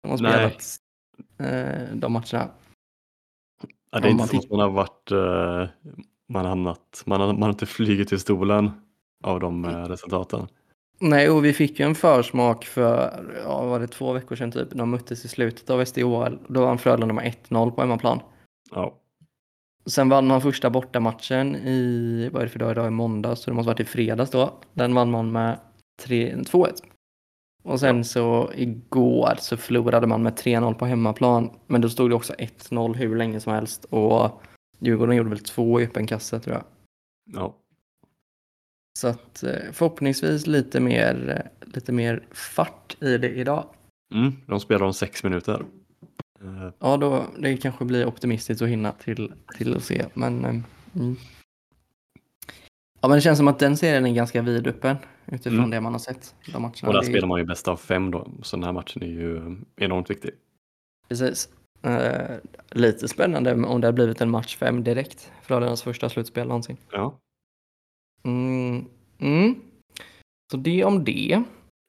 Speaker 1: de har
Speaker 2: Nej.
Speaker 1: spelat eh, de matcherna.
Speaker 2: Ja, det är inte
Speaker 1: man
Speaker 2: så att man har varit, eh, man har hamnat, man har, man har inte flugit till stolen av de eh, resultaten.
Speaker 1: Nej, och vi fick ju en försmak för, ja, var det två veckor sedan typ, de möttes i slutet av SDHL. Då vann Frölunda med 1-0 på hemmaplan.
Speaker 2: Ja,
Speaker 1: Sen vann man första bortamatchen i, vad är det för dag idag, i måndag, så det måste varit i fredags då. Den vann man med 3 2-1. Och sen så igår så förlorade man med 3-0 på hemmaplan. Men då stod det också 1-0 hur länge som helst. Och Djurgården gjorde väl två i öppen kasse tror jag.
Speaker 2: ja.
Speaker 1: Så att eh, förhoppningsvis lite mer, eh, lite mer fart i det idag.
Speaker 2: Mm, de spelar om sex minuter. Eh,
Speaker 1: Ja, då, det kanske blir optimistiskt att hinna till, till att se. Men, eh, mm. Ja, men det känns som att den serien är ganska vidöppen utifrån
Speaker 2: Mm.
Speaker 1: det man har sett. De matcherna.
Speaker 2: och där
Speaker 1: Det är-
Speaker 2: spelar man ju bäst av fem då, så den här matchen är ju enormt viktig.
Speaker 1: Precis. Eh, lite spännande om det har blivit en match fem direkt. Frölundas första slutspel någonsin.
Speaker 2: Ja.
Speaker 1: Mm. Mm. Så det om det.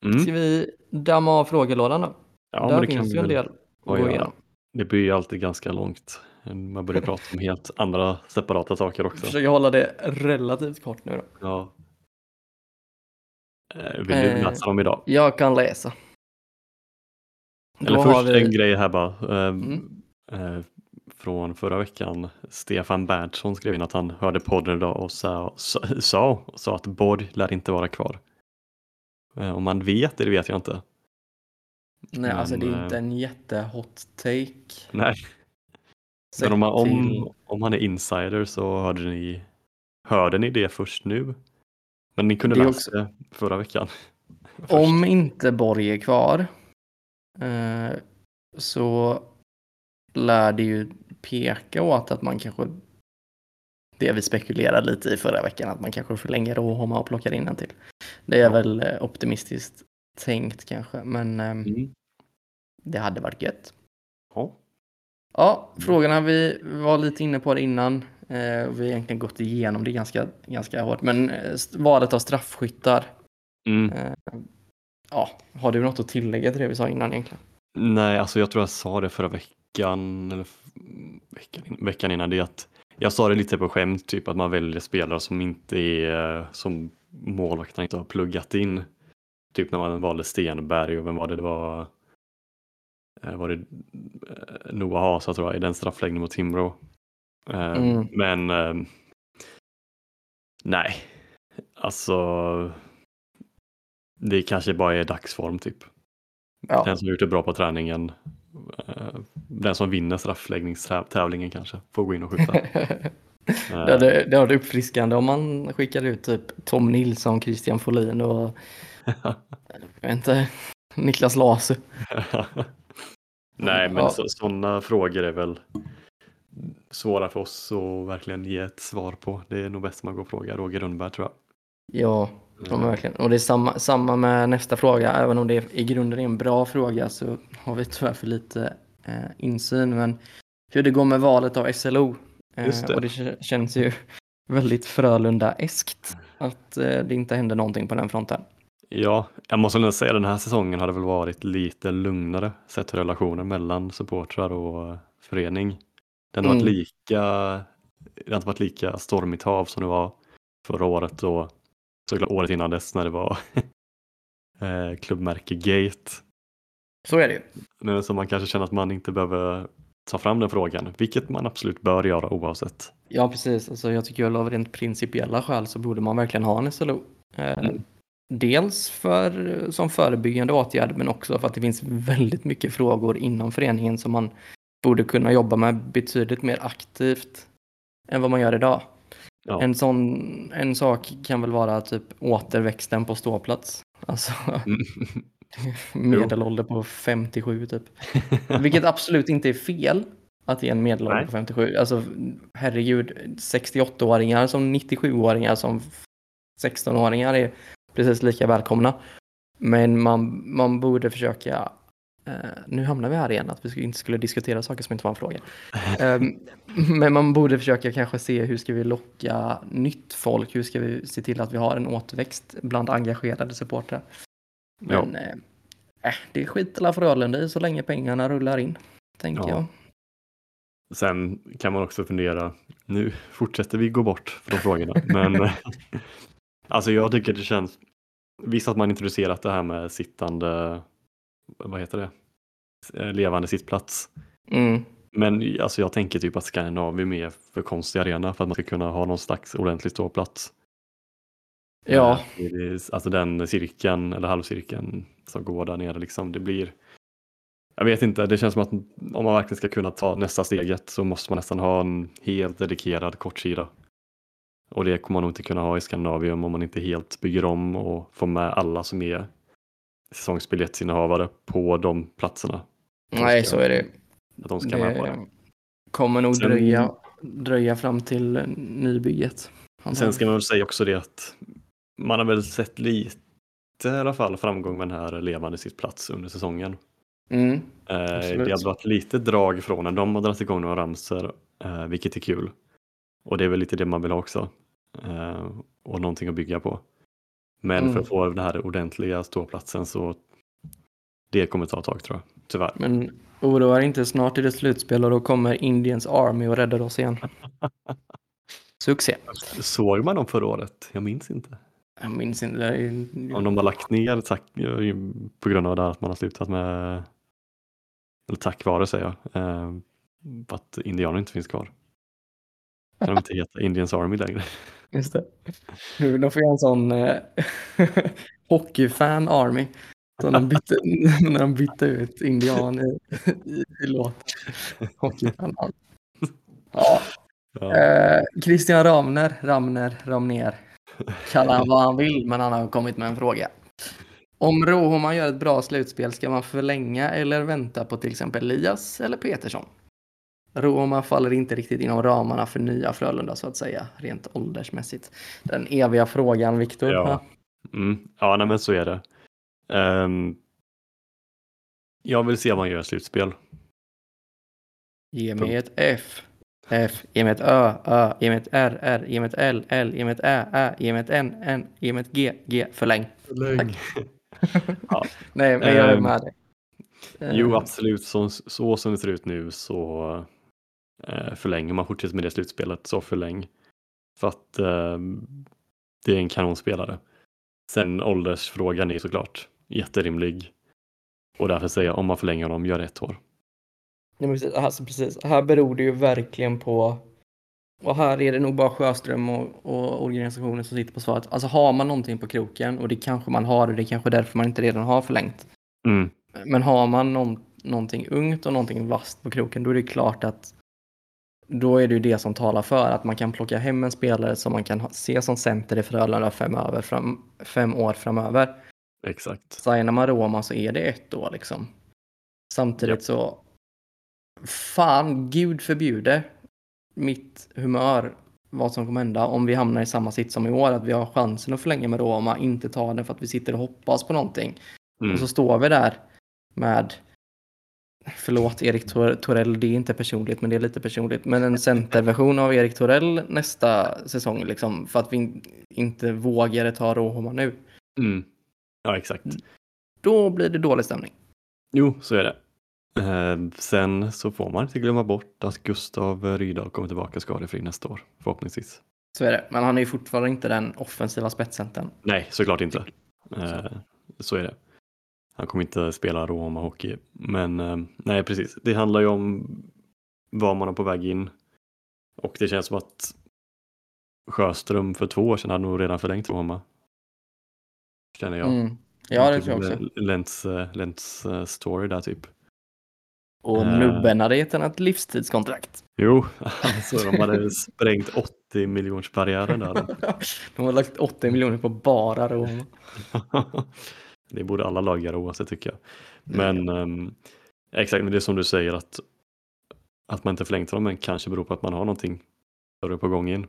Speaker 2: Mm.
Speaker 1: Ska vi damma av frågelådan då?
Speaker 2: Ja,
Speaker 1: Där
Speaker 2: men det
Speaker 1: finns
Speaker 2: kan
Speaker 1: ju en del att gå igenom.
Speaker 2: Det blir ju alltid ganska långt. Man börjar prata om helt andra separata saker också.
Speaker 1: Försöker hålla det relativt kort nu då.
Speaker 2: Ja. Eh, Vill du
Speaker 1: Eh,
Speaker 2: läsa dem idag?
Speaker 1: Jag kan läsa.
Speaker 2: Eller
Speaker 1: Då
Speaker 2: först
Speaker 1: vi-
Speaker 2: en grej här bara. Eh,
Speaker 1: Mm.
Speaker 2: eh, från förra veckan. Stefan Berntsson skrev in att han hörde podden idag och sa, sa, sa, sa att Borg lär inte vara kvar. Eh, om man vet det, det vet jag inte.
Speaker 1: Nej, alltså det
Speaker 2: Men,
Speaker 1: är inte
Speaker 2: eh,
Speaker 1: en jättehot take.
Speaker 2: Nej, men om, om, om han är insider så hörde ni, hörde ni det först nu. Men ni kunde
Speaker 1: Det
Speaker 2: läsa det förra veckan. Först.
Speaker 1: Om inte Borg är kvar eh, så lär det ju peka åt att man kanske det vi spekulerade lite i förra veckan, att man kanske förlänger Rohoma och plockar in en till. Det är
Speaker 2: Ja.
Speaker 1: väl eh, optimistiskt tänkt kanske, men eh,
Speaker 2: Mm.
Speaker 1: Det hade varit gött.
Speaker 2: Ja.
Speaker 1: Ja, frågorna vi var lite inne på det innan. Eh, vi har egentligen gått igenom det ganska, ganska hårt, men eh, valet av straffskyttar.
Speaker 2: Mm.
Speaker 1: Eh, ja, har du något att tillägga till det vi sa innan egentligen?
Speaker 2: Nej, alltså jag tror jag sa det förra veckan, eller veckan, veckan innan det att jag sa det lite på skämt, typ att man väljer spelare som inte är, som målvakterna inte har pluggat in. Typ när man valde Stenberg och vem var det? Det var, var det eh, Noah Hasa tror jag i den straffläggningen mot Timrå. Eh,
Speaker 1: Mm.
Speaker 2: Men eh, nej, alltså det kanske bara är dagsform typ.
Speaker 1: Ja.
Speaker 2: Den som gjort det bra på träningen, eh, den som vinner straffläggningstävlingen kanske får gå in och skjuta. Eh,
Speaker 1: Det hade, det hade uppfriskande om man skickade ut typ Tom Nilsson, Christian Folin och jag vet inte, Niklas Lasu.
Speaker 2: Nej, men
Speaker 1: Ja.
Speaker 2: så, sådana frågor är väl svåra för oss att verkligen ge ett svar på. Det är nog bäst man går och frågar Roger Rönnberg tror jag.
Speaker 1: Ja, men verkligen. Och det är samma, samma med nästa fråga. Även om det i grunden är en bra fråga så har vi tyvärr för lite eh, insyn. Men hur det går med valet av SLO. Eh,
Speaker 2: Just det.
Speaker 1: Och det känns ju väldigt Frölunda-eskt att eh, det inte händer någonting på den fronten.
Speaker 2: Ja, jag måste nog säga den här säsongen har det väl varit lite lugnare sett till relationen mellan supportrar och förening. Den har varit
Speaker 1: Mm.
Speaker 2: lika, det har inte varit lika stormigt hav som det var förra året och såklart året innan dess när det var eh, klubbmärke Gate.
Speaker 1: Så är det ju.
Speaker 2: Men så man kanske känner att man inte behöver ta fram den frågan, vilket man absolut bör göra oavsett.
Speaker 1: Ja, precis. Alltså, jag tycker väl av rent principiella skäl så borde man verkligen ha en SLO. Eh,
Speaker 2: Mm.
Speaker 1: Dels för, som förebyggande åtgärd men också för att det finns väldigt mycket frågor inom föreningen som man borde kunna jobba med betydligt mer aktivt än vad man gör idag.
Speaker 2: Ja.
Speaker 1: En sån en sak kan väl vara typ återväxten på ståplats. Alltså
Speaker 2: Mm.
Speaker 1: medelålder på 57 typ. Vilket absolut inte är fel att det är en medelålder
Speaker 2: Nej.
Speaker 1: på 57. Alltså herregud, 68-åringar som 97-åringar som 16-åringar är precis lika välkomna. Men man, man borde försöka, eh, nu hamnar vi här igen, att vi inte skulle diskutera saker som inte var en fråga. Ehm, men man borde försöka kanske se hur ska vi locka nytt folk, hur ska vi se till att vi har en återväxt bland engagerade supportrar. Men eh, äh, det är skit alla Frölunda i så länge pengarna rullar in, tänker
Speaker 2: Ja.
Speaker 1: jag.
Speaker 2: Sen kan man också fundera, nu fortsätter vi gå bort från frågorna, men alltså jag tycker det känns, visst att man introducerat det här med sittande, vad heter det, Eh, levande sittplats.
Speaker 1: Mm.
Speaker 2: Men alltså jag tänker typ att Skandinavien är för konstig arena för att man ska kunna ha någon slags ordentlig ståplats.
Speaker 1: Ja,
Speaker 2: Eh, är- Alltså den cirkeln eller halvcirkeln som går där nere liksom, det blir jag vet inte, det känns som att om man verkligen ska kunna ta nästa steget så måste man nästan ha en helt dedikerad kortsida. Och det kommer man nog inte kunna ha i Skandinavium om man inte helt bygger om och får med alla som är säsongsbiljettsinnehavare på de platserna.
Speaker 1: Nej
Speaker 2: ska-
Speaker 1: så är det.
Speaker 2: Att de ska med på det.
Speaker 1: Det kommer nog
Speaker 2: Sen-
Speaker 1: dröja, dröja fram till nybygget.
Speaker 2: Sen ska man väl säga också det att man har väl sett lite i alla fall framgång med den här levande sittplats under säsongen.
Speaker 1: Mm.
Speaker 2: Eh, det har varit lite drag från den. De har dragit igång några ramsor, eh, vilket är kul. Och det är väl lite det man vill ha också. Eh, och någonting att bygga på. Men
Speaker 1: Mm.
Speaker 2: för att få den här ordentliga ståplatsen så det kommer ta ett tag tror jag. Tyvärr.
Speaker 1: Men oroa inte, snart är det slutspel och då kommer Indians Army och räddar oss igen. Succé.
Speaker 2: Såg man dem förra året? Jag minns inte.
Speaker 1: Jag minns inte. är-
Speaker 2: Om de har lagt ner tack, på grund av det här att man har slutat med eller tack vare säger jag. Eh, att indianer inte finns kvar. Kan de inte heta Indians Army längre?
Speaker 1: Just det. Nu, de får göra en sån eh, hockeyfan army. Så de bytte, när de bytte ut indian i, i, i låten. Hockeyfan army. Ja,
Speaker 2: Ja.
Speaker 1: eh, Christian Ramner, Ramner, Ramner. Kalla han vad han vill, men han har kommit med en fråga. Om Rohoman gör ett bra slutspel, ska man förlänga eller vänta på till exempel Elias eller Petersson? Rohoman faller inte riktigt inom ramarna för nya Frölunda så att säga, rent åldersmässigt. Den eviga frågan, Viktor.
Speaker 2: Ja. Mm. Ja, nej, men så är det. Ehm, jag vill se vad man gör i slutspel.
Speaker 1: Ge mig ett F. F. Ge mig ett Ö. Ö. Ge mig ett R. R. Ge mig ett L. L. Ge mig ett Ä. Ä. Ge mig ett N. N. Ge mig ett G. G. Förläng. Nej, men jag är
Speaker 2: Ehm,
Speaker 1: med dig.
Speaker 2: Jo,
Speaker 1: Eh,
Speaker 2: absolut. Så, så som det ser ut nu så eh, förlänger man fortsätter med det slutspelet så förläng. För att eh, det är en kanonspelare. Sen åldersfrågan är såklart jätterimlig. Och därför säger jag om man förlänger honom, gör ett år.
Speaker 1: Ja, precis, alltså, precis. Här beror det ju verkligen på och här är det nog bara Sjöström och, och organisationen som sitter på svaret. Alltså har man någonting på kroken och det kanske man har och det är kanske därför man inte redan har förlängt.
Speaker 2: Mm.
Speaker 1: Men har man någon, någonting ungt och någonting vasst på kroken då är det klart att då är det ju det som talar för att man kan plocka hem en spelare som man kan se som center i Frölunda fem, över, fram, fem år framöver.
Speaker 2: Exakt.
Speaker 1: Signar man Roma så är det ett år liksom. Samtidigt så, fan, gud förbjude mitt humör vad som kommer hända om vi hamnar i samma sitt som i år, att vi har chansen att förlänga med Roma, inte ta den för att vi sitter och hoppas på någonting.
Speaker 2: Mm.
Speaker 1: Och så står vi där med, förlåt Erik Tor- Torell, det är inte personligt men det är lite personligt, men en centerversion av Erik Torell nästa säsong liksom, för att vi in- inte vågar ta Roma nu.
Speaker 2: Mm. Ja, exakt.
Speaker 1: Då blir det dålig stämning.
Speaker 2: Jo, så är det. Eh, sen så får man inte glömma bort att Gustav Rydahl kommer tillbaka skadefri nästa år, förhoppningsvis.
Speaker 1: Så är det, men han är ju fortfarande inte den offensiva spetscentern.
Speaker 2: Nej, såklart inte. Eh, så är det. Han kommer inte spela Roma-hockey. Men eh, nej, precis. Det handlar ju om var man är på väg in. Och det känns som att Sjöström för två år sedan hade nog redan förlängt Roma. Känner jag.
Speaker 1: Mm. Ja, det tror jag också.
Speaker 2: Lents, eh, Lents eh, story där typ.
Speaker 1: Och
Speaker 2: Eh.
Speaker 1: nubben hade gett henne ett livstidskontrakt.
Speaker 2: Jo, alltså de hade sprängt 80 miljoners barriären där.
Speaker 1: De har lagt 80 miljoner på bara Roma.
Speaker 2: det borde alla lag göra oavsett tycker jag. Men ehm, exakt, men det är som du säger att, att man inte förlängt dem men kanske beror på att man har någonting större på gång in.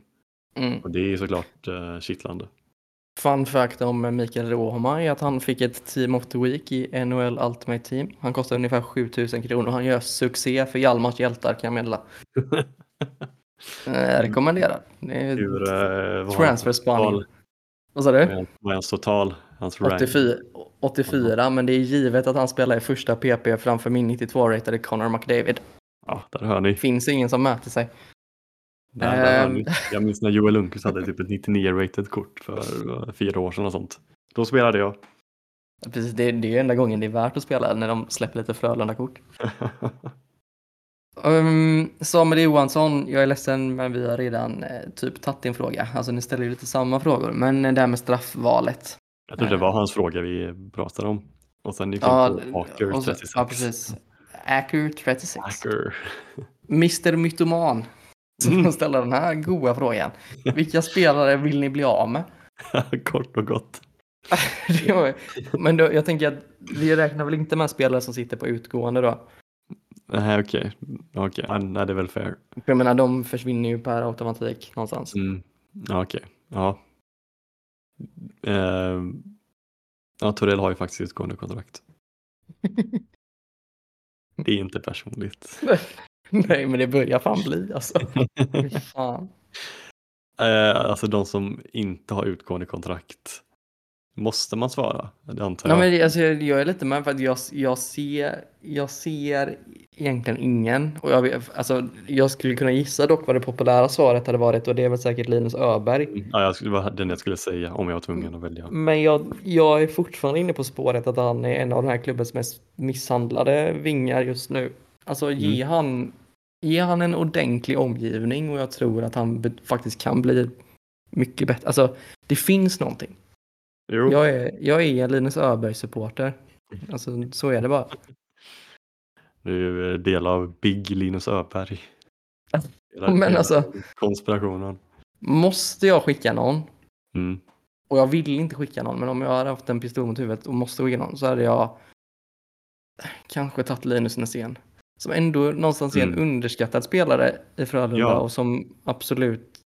Speaker 1: Mm.
Speaker 2: Och det är såklart uh, kittlande.
Speaker 1: Fun fact om Mikael Rohma är att han fick ett Team of the Week i NHL Ultimate Team. Han kostar ungefär 7000 kronor och han gör succé för Hjalmars hjältar kan jag meddela. Eh, rekommenderar.
Speaker 2: Hur, vad
Speaker 1: transfer spaning. Vad sa du?
Speaker 2: Vad är hans total? Hans rank?
Speaker 1: 84, 84, men det är givet att han spelar i första PP framför min 92-ratade Connor McDavid.
Speaker 2: Ja, där hör ni.
Speaker 1: Finns ingen som mäter sig.
Speaker 2: Där, där hör
Speaker 1: Ehm.
Speaker 2: ni. Jag minns när Joel Lundqvist hade typ ett 99-rated kort för eh, fyra år sedan och sånt. Då spelade jag.
Speaker 1: Precis, det, det är enda gången det är värt att spela när de släpper lite Frölunda-kort. Um, Samuel Johansson, jag är ledsen men vi har redan eh, typ tagit din fråga. Alltså ni ställer ju lite samma frågor, men det här med straffvalet.
Speaker 2: Jag trodde det var hans fråga vi pratade om. Och sen gick
Speaker 1: Ja,
Speaker 2: på
Speaker 1: så-
Speaker 2: 36.
Speaker 1: ja precis. Acker 36.
Speaker 2: Aker.
Speaker 1: Mr Mytoman. Som
Speaker 2: Mm.
Speaker 1: ställer den här goa frågan. Vilka spelare vill ni bli av med?
Speaker 2: Kort och gott.
Speaker 1: Var- men då, jag tänker att vi räknar väl inte med spelare som sitter på utgående då?
Speaker 2: Nej, okej. Okej, ja, nej, det är väl fair.
Speaker 1: Jag menar, de försvinner ju per automatik någonstans.
Speaker 2: Mm. Ja, okej. Ja. Eh, ja, Torell har ju faktiskt utgående kontrakt. Det är inte personligt.
Speaker 1: Nej, men det börjar fan bli alltså. Fan.
Speaker 2: Eh, alltså de som inte har utgående kontrakt. Måste man svara? Det antar
Speaker 1: Nej,
Speaker 2: jag.
Speaker 1: men det- alltså, jag är lite med för att jag, jag, ser, jag ser egentligen ingen. Och jag, alltså, jag skulle kunna gissa dock vad det populära svaret hade varit och det är väl säkert Linus Öberg.
Speaker 2: Mm, Ja, jag skulle, det var den jag skulle säga om jag var tvungen att välja.
Speaker 1: Men jag, jag är fortfarande inne på spåret att han är en av den här klubbens mest misshandlade vingar just nu. Alltså ge, han, ge han en ordentlig omgivning och jag tror att han be- faktiskt kan bli mycket bättre. Alltså det finns någonting.
Speaker 2: Jo,
Speaker 1: Jag är, jag är Linus Öberg-supporter. Alltså så är det bara.
Speaker 2: du är del av Big Linus Öberg. Hela-
Speaker 1: Men alltså-
Speaker 2: Konspirationen.
Speaker 1: Måste jag skicka någon?
Speaker 2: Mm.
Speaker 1: Och jag vill inte skicka någon, men om jag hade haft en pistol mot huvudet och måste skicka någon så hade jag kanske tagit Linus Näsén. Som ändå någonstans är en
Speaker 2: Mm.
Speaker 1: underskattad spelare i Frölunda
Speaker 2: Ja.
Speaker 1: och som absolut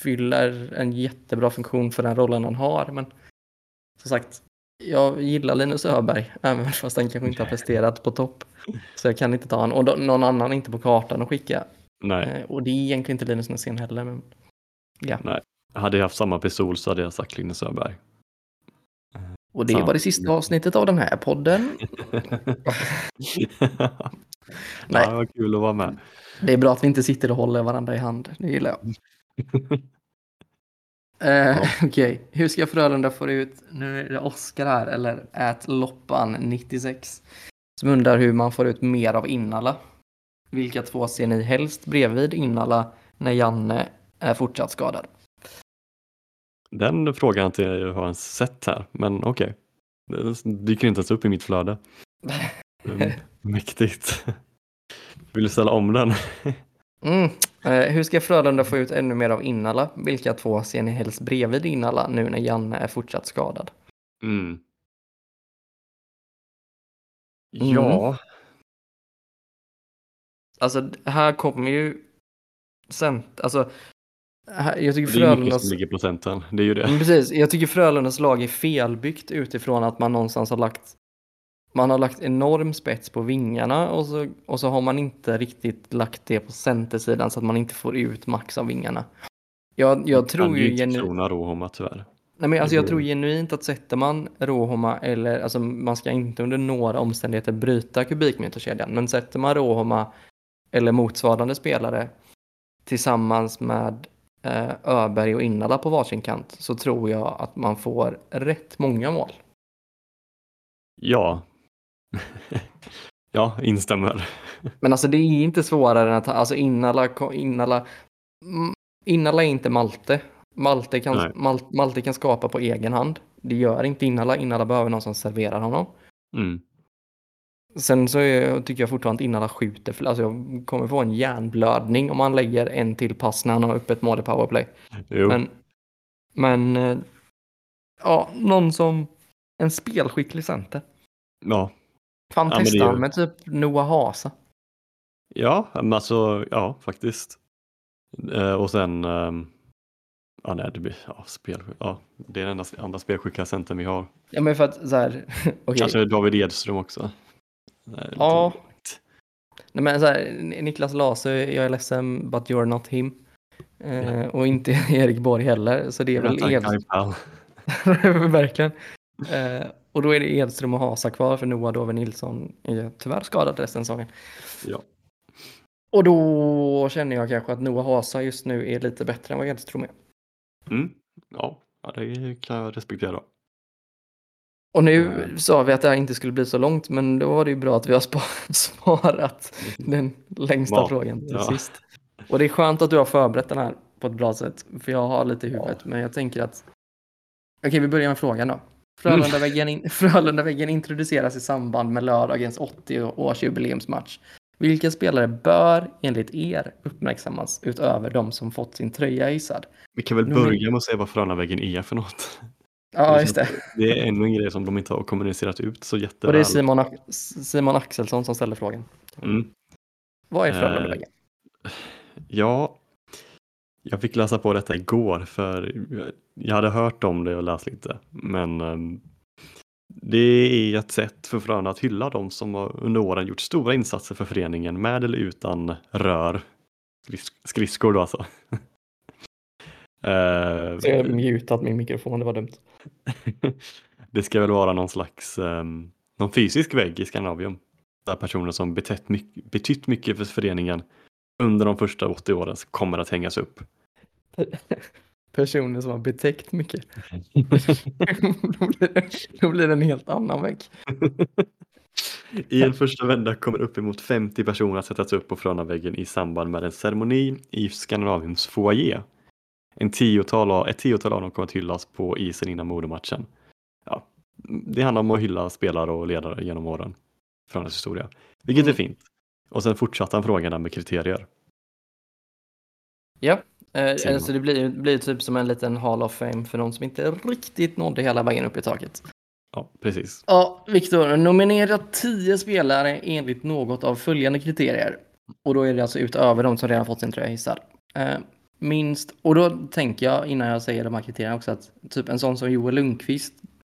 Speaker 1: fyller en jättebra funktion för den rollen han har. Men som sagt, jag gillar Linus Öberg, även fast han kanske inte har presterat på topp. Så jag kan inte ta honom. Och då, någon annan inte på kartan att skicka.
Speaker 2: Nej,
Speaker 1: Eh, Och det är egentligen inte Linus Näsén heller. Men... Ja.
Speaker 2: hade jag haft samma pistol så hade jag sagt Linus Öberg.
Speaker 1: Och det
Speaker 2: Ja.
Speaker 1: var det sista avsnittet av den här podden. Nej.
Speaker 2: Ja, vad kul att vara med.
Speaker 1: Det är bra att vi inte sitter och håller varandra i hand. Det gillar jag. Eh, Okej, hur ska Frölunda få ut, nu är det Oskar här, eller ät loppan 96, som undrar hur man får ut mer av Innala. Vilka två ser ni helst bredvid Innala när Janne är fortsatt skadad?
Speaker 2: Den frågan har inte jag har sett här, men okej. Den dyker inte ens upp i mitt flöde. Mäktigt. Vill du ställa om den?
Speaker 1: Mm. Eh, hur ska Frölunda få ut ännu mer av Innala? Vilka två ser ni helst bredvid Innala nu när Janne är fortsatt skadad?
Speaker 2: Mm.
Speaker 1: Mm.
Speaker 2: Ja,
Speaker 1: Alltså här kommer ju cent, alltså här, jag tycker
Speaker 2: det är mycket
Speaker 1: Frölundas
Speaker 2: som ligger i procenten. Det är ju det.
Speaker 1: Mm, Precis, jag tycker Frölundas lag är felbyggt utifrån att man någonstans har lagt man har lagt enorm spets på vingarna och så, och så har man inte riktigt lagt det på centersidan så att man inte får ut max av vingarna. Jag, jag tror ju genu-
Speaker 2: klona Rohomma tyvärr.
Speaker 1: Nej, men alltså jag tror genuint att sätter man Rohoma eller alltså man ska inte under några omständigheter bryta kubikmeterkedjan, men sätter man Rohoma eller motsvarande spelare tillsammans med eh, Öberg och Innala på varsin kant så tror jag att man får rätt många mål.
Speaker 2: Ja. ja, instämmer.
Speaker 1: Men alltså det är inte svårare än att alltså Innala, Innala, Innala är inte Malte. Malte kan, Mal, Malte kan skapa på egen hand. Det gör inte Innala. Innala behöver någon som serverar honom.
Speaker 2: Mm.
Speaker 1: Sen så är, tycker jag fortfarande att Innala skjuter. För, alltså jag kommer få en hjärnblödning om han lägger en till pass när han har upp ett mål i powerplay.
Speaker 2: Jo.
Speaker 1: Men, men eh, ja, någon som en spelskicklig center.
Speaker 2: Ja.
Speaker 1: Fan
Speaker 2: Ja,
Speaker 1: testa
Speaker 2: ju-
Speaker 1: med typ Noah Hasa.
Speaker 2: ja, men alltså ja, faktiskt. Eh, och sen ehm, Ja, nej, det blir ja, spel, ja, det är den enda andra spelskickliga centern vi har.
Speaker 1: Ja men för att så här, okej.
Speaker 2: Kanske David Edström också. Nej, lite
Speaker 1: Ja. Nej, men så här, Niklas Lase, jag är ledsen, but you're not him. Eh, och inte Erik Borg heller, så det är väl Ed... Verkligen. Eh, och då är det Edström och Hasa kvar, för Noah Dove Nilsson är tyvärr skadad resten av säsongen.
Speaker 2: Ja.
Speaker 1: Och då känner jag kanske att Noah Hasa just nu är lite bättre än vad Edström är.
Speaker 2: Mm. Ja, ja, det kan jag respektera.
Speaker 1: Och nu
Speaker 2: Mm.
Speaker 1: sa vi att det här inte skulle bli så långt, men då var det ju bra att vi har spa- sparat den längsta
Speaker 2: Ja,
Speaker 1: frågan till
Speaker 2: ja.
Speaker 1: sist. Och det är skönt att du har förberett den här på ett bra sätt, för jag har lite i huvudet, men jag tänker att... Okej, vi börjar med frågan då. Frölundaväggen, in... Frölundaväggen introduceras i samband med lördagens 80-årsjubileumsmatch. Vilka spelare bör enligt er uppmärksammas utöver de som fått sin tröja hissad?
Speaker 2: Vi kan väl börja med att säga vad Frönaväggen är för något.
Speaker 1: Ja, just det.
Speaker 2: Det är ännu en grej som de inte har kommunicerat ut så
Speaker 1: Och det
Speaker 2: jätteväl.
Speaker 1: är Simon, Simon Axelsson som ställer frågan.
Speaker 2: Mm.
Speaker 1: Vad är
Speaker 2: Eh,
Speaker 1: Frölundaväggen?
Speaker 2: Ja, jag fick läsa på detta igår för jag hade hört om det och läst lite. Men ehm, det är ett sätt för Frölunda att hylla de som under åren gjort stora insatser för föreningen med eller utan rör. Skridskor då alltså.
Speaker 1: Så jag har mutat min mikrofon, det var dumt.
Speaker 2: det ska väl vara någon slags ehm, någon fysisk vägg i Skandinavium. Där personer som betytt mycket för föreningen under de första 80 åren kommer att hängas upp.
Speaker 1: Personer som har betäckt mycket. då, blir det, då blir det en helt annan vägg.
Speaker 2: I en första vända kommer uppemot 50 personer att sättas upp på Frönaväggen i samband med en ceremoni i Skandinaviums foyer. En tiotal av, ett tiotal av dem kommer att hyllas på isen innan modermatchen. Ja, det handlar om att hylla spelare och ledare genom åren. Frölundas historia. Vilket är
Speaker 1: Mm.
Speaker 2: fint. Och sen fortsatte han frågan med kriterier.
Speaker 1: Ja, eh, alltså det blir, blir typ som en liten Hall of Fame för de som inte riktigt nådde hela vägen upp i taket.
Speaker 2: Ja, precis.
Speaker 1: Ja, Viktor, nominera tio spelare enligt något av följande kriterier. Och då är det alltså utöver de som redan fått sin tröja hissad. Eh, minst, och då tänker jag innan jag säger de här kriterierna också att typ en sån som Joel Lundqvist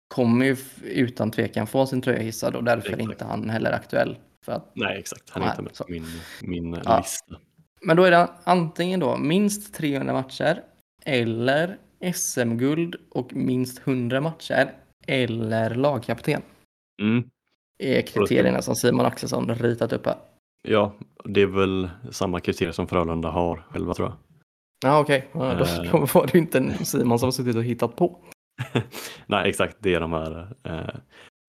Speaker 1: kommer ju utan tvekan få sin tröja hissad och därför är inte han heller aktuell. För att,
Speaker 2: Nej, exakt. Han är
Speaker 1: Nej,
Speaker 2: inte med på min, min
Speaker 1: Ja.
Speaker 2: lista.
Speaker 1: Men då är det antingen då minst 300 matcher eller SM-guld och minst 100 matcher eller lagkapten.
Speaker 2: Mm.
Speaker 1: är kriterierna som Simon Axelsson ritat upp här.
Speaker 2: Ja, det är väl samma kriterier som Frölunda har själva tror jag.
Speaker 1: Ja, okej. Ja, då,
Speaker 2: Eh.
Speaker 1: då var det inte en Simon som suttit och hittat på.
Speaker 2: Nej, exakt, det är de här. Eh,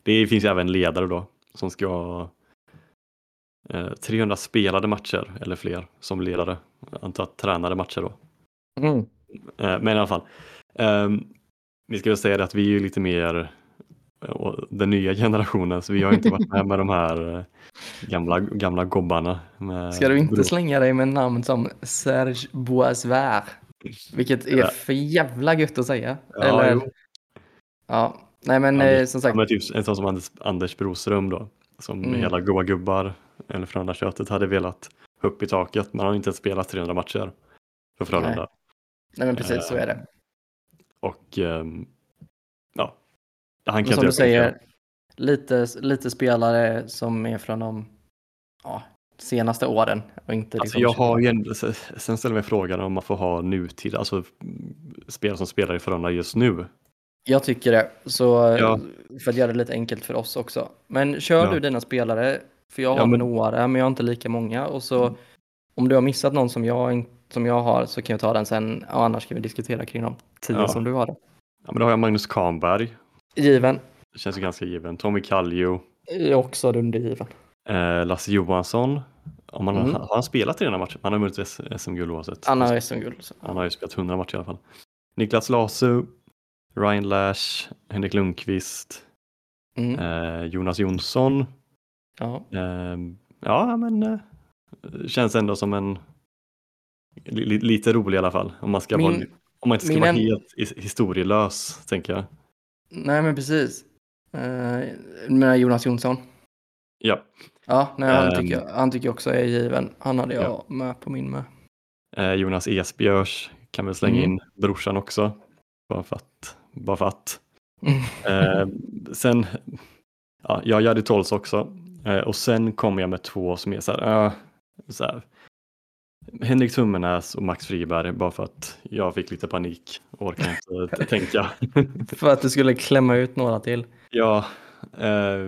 Speaker 2: det finns ju även ledare då som ska 300 spelade matcher eller fler som ledare. Jag antar att tränade matcher då.
Speaker 1: Mm.
Speaker 2: Eh, men i alla fall. ehm, vi ska väl säga det att vi är ju lite mer eh, den nya generationen så vi har inte varit med med de här eh, gamla, gamla gobbarna.
Speaker 1: Ska du inte slänga dig med namn som Serge Boisvert? Vilket är för jävla gött att säga.
Speaker 2: Ja,
Speaker 1: Eller,
Speaker 2: jo.
Speaker 1: ja. Nej men
Speaker 2: Anders-
Speaker 1: eh, som sagt.
Speaker 2: men typ en sån som Anders, Anders Broström då, som
Speaker 1: Mm.
Speaker 2: hela goa gubbar eller Frölunda-köttet hade velat upp i taket, men han har inte ens spelat 300 matcher för Frölunda.
Speaker 1: Nej men precis så är det.
Speaker 2: Och ehm, ja, han kan
Speaker 1: som
Speaker 2: inte
Speaker 1: du säger, lite, lite spelare som är från de ja, senaste åren. Och inte
Speaker 2: Alltså
Speaker 1: liksom
Speaker 2: jag har ju ändå, sen ställer mig frågan om man får ha nutid, alltså mm, spelare som spelar i Frölunda just nu.
Speaker 1: Jag tycker det. Så
Speaker 2: Ja.
Speaker 1: för att göra det lite enkelt för oss också. Men kör
Speaker 2: Ja.
Speaker 1: du dina spelare, för jag har
Speaker 2: Ja, men-
Speaker 1: några men jag har inte lika många. Och så om du har missat någon som jag, som jag har så kan jag ta den sen. Och annars kan vi diskutera kring de tio
Speaker 2: Ja.
Speaker 1: som du har.
Speaker 2: Ja, men då har jag Magnus Kahnberg,
Speaker 1: Given.
Speaker 2: det känns ganska given. Tommy Kallio,
Speaker 1: Är också undergiven.
Speaker 2: eh, Lasse Johansson. Om man,
Speaker 1: Mm.
Speaker 2: Har han spelat i den här matchen? Han har vunnit SM-guld oavsett.
Speaker 1: Anna har SM-guld.
Speaker 2: Han har ju spelat 100 matcher i alla fall. Niklas Lasu, Ryan Lash, Henrik Lundqvist,
Speaker 1: Mm.
Speaker 2: eh, Jonas Jonsson.
Speaker 1: Ja.
Speaker 2: Eh, ja, men eh, känns ändå som en li, li, lite rolig i alla fall. Om man, ska
Speaker 1: Min-
Speaker 2: vara, om man inte ska vara
Speaker 1: en-
Speaker 2: helt his- historielös, tänker jag.
Speaker 1: Nej men precis. Uh, men Jonas Jonsson.
Speaker 2: Ja,
Speaker 1: Ja, nej, han,
Speaker 2: Ehm.
Speaker 1: tycker jag, han tycker jag också är given. Han hade jag
Speaker 2: Ja.
Speaker 1: med på min med.
Speaker 2: eh, Jonas Esbjörs kan väl slänga
Speaker 1: Mm.
Speaker 2: in brorsan också. Bara för att. Bara för att. Eh, sen, ja, jag hade Tolls också. Eh, och sen kommer jag med två som är så här, eh, så här. Henrik Tummenäs och Max Friberg bara för att jag fick lite panik och orkar inte tänka.
Speaker 1: För att du skulle klämma ut några till.
Speaker 2: ja, eh,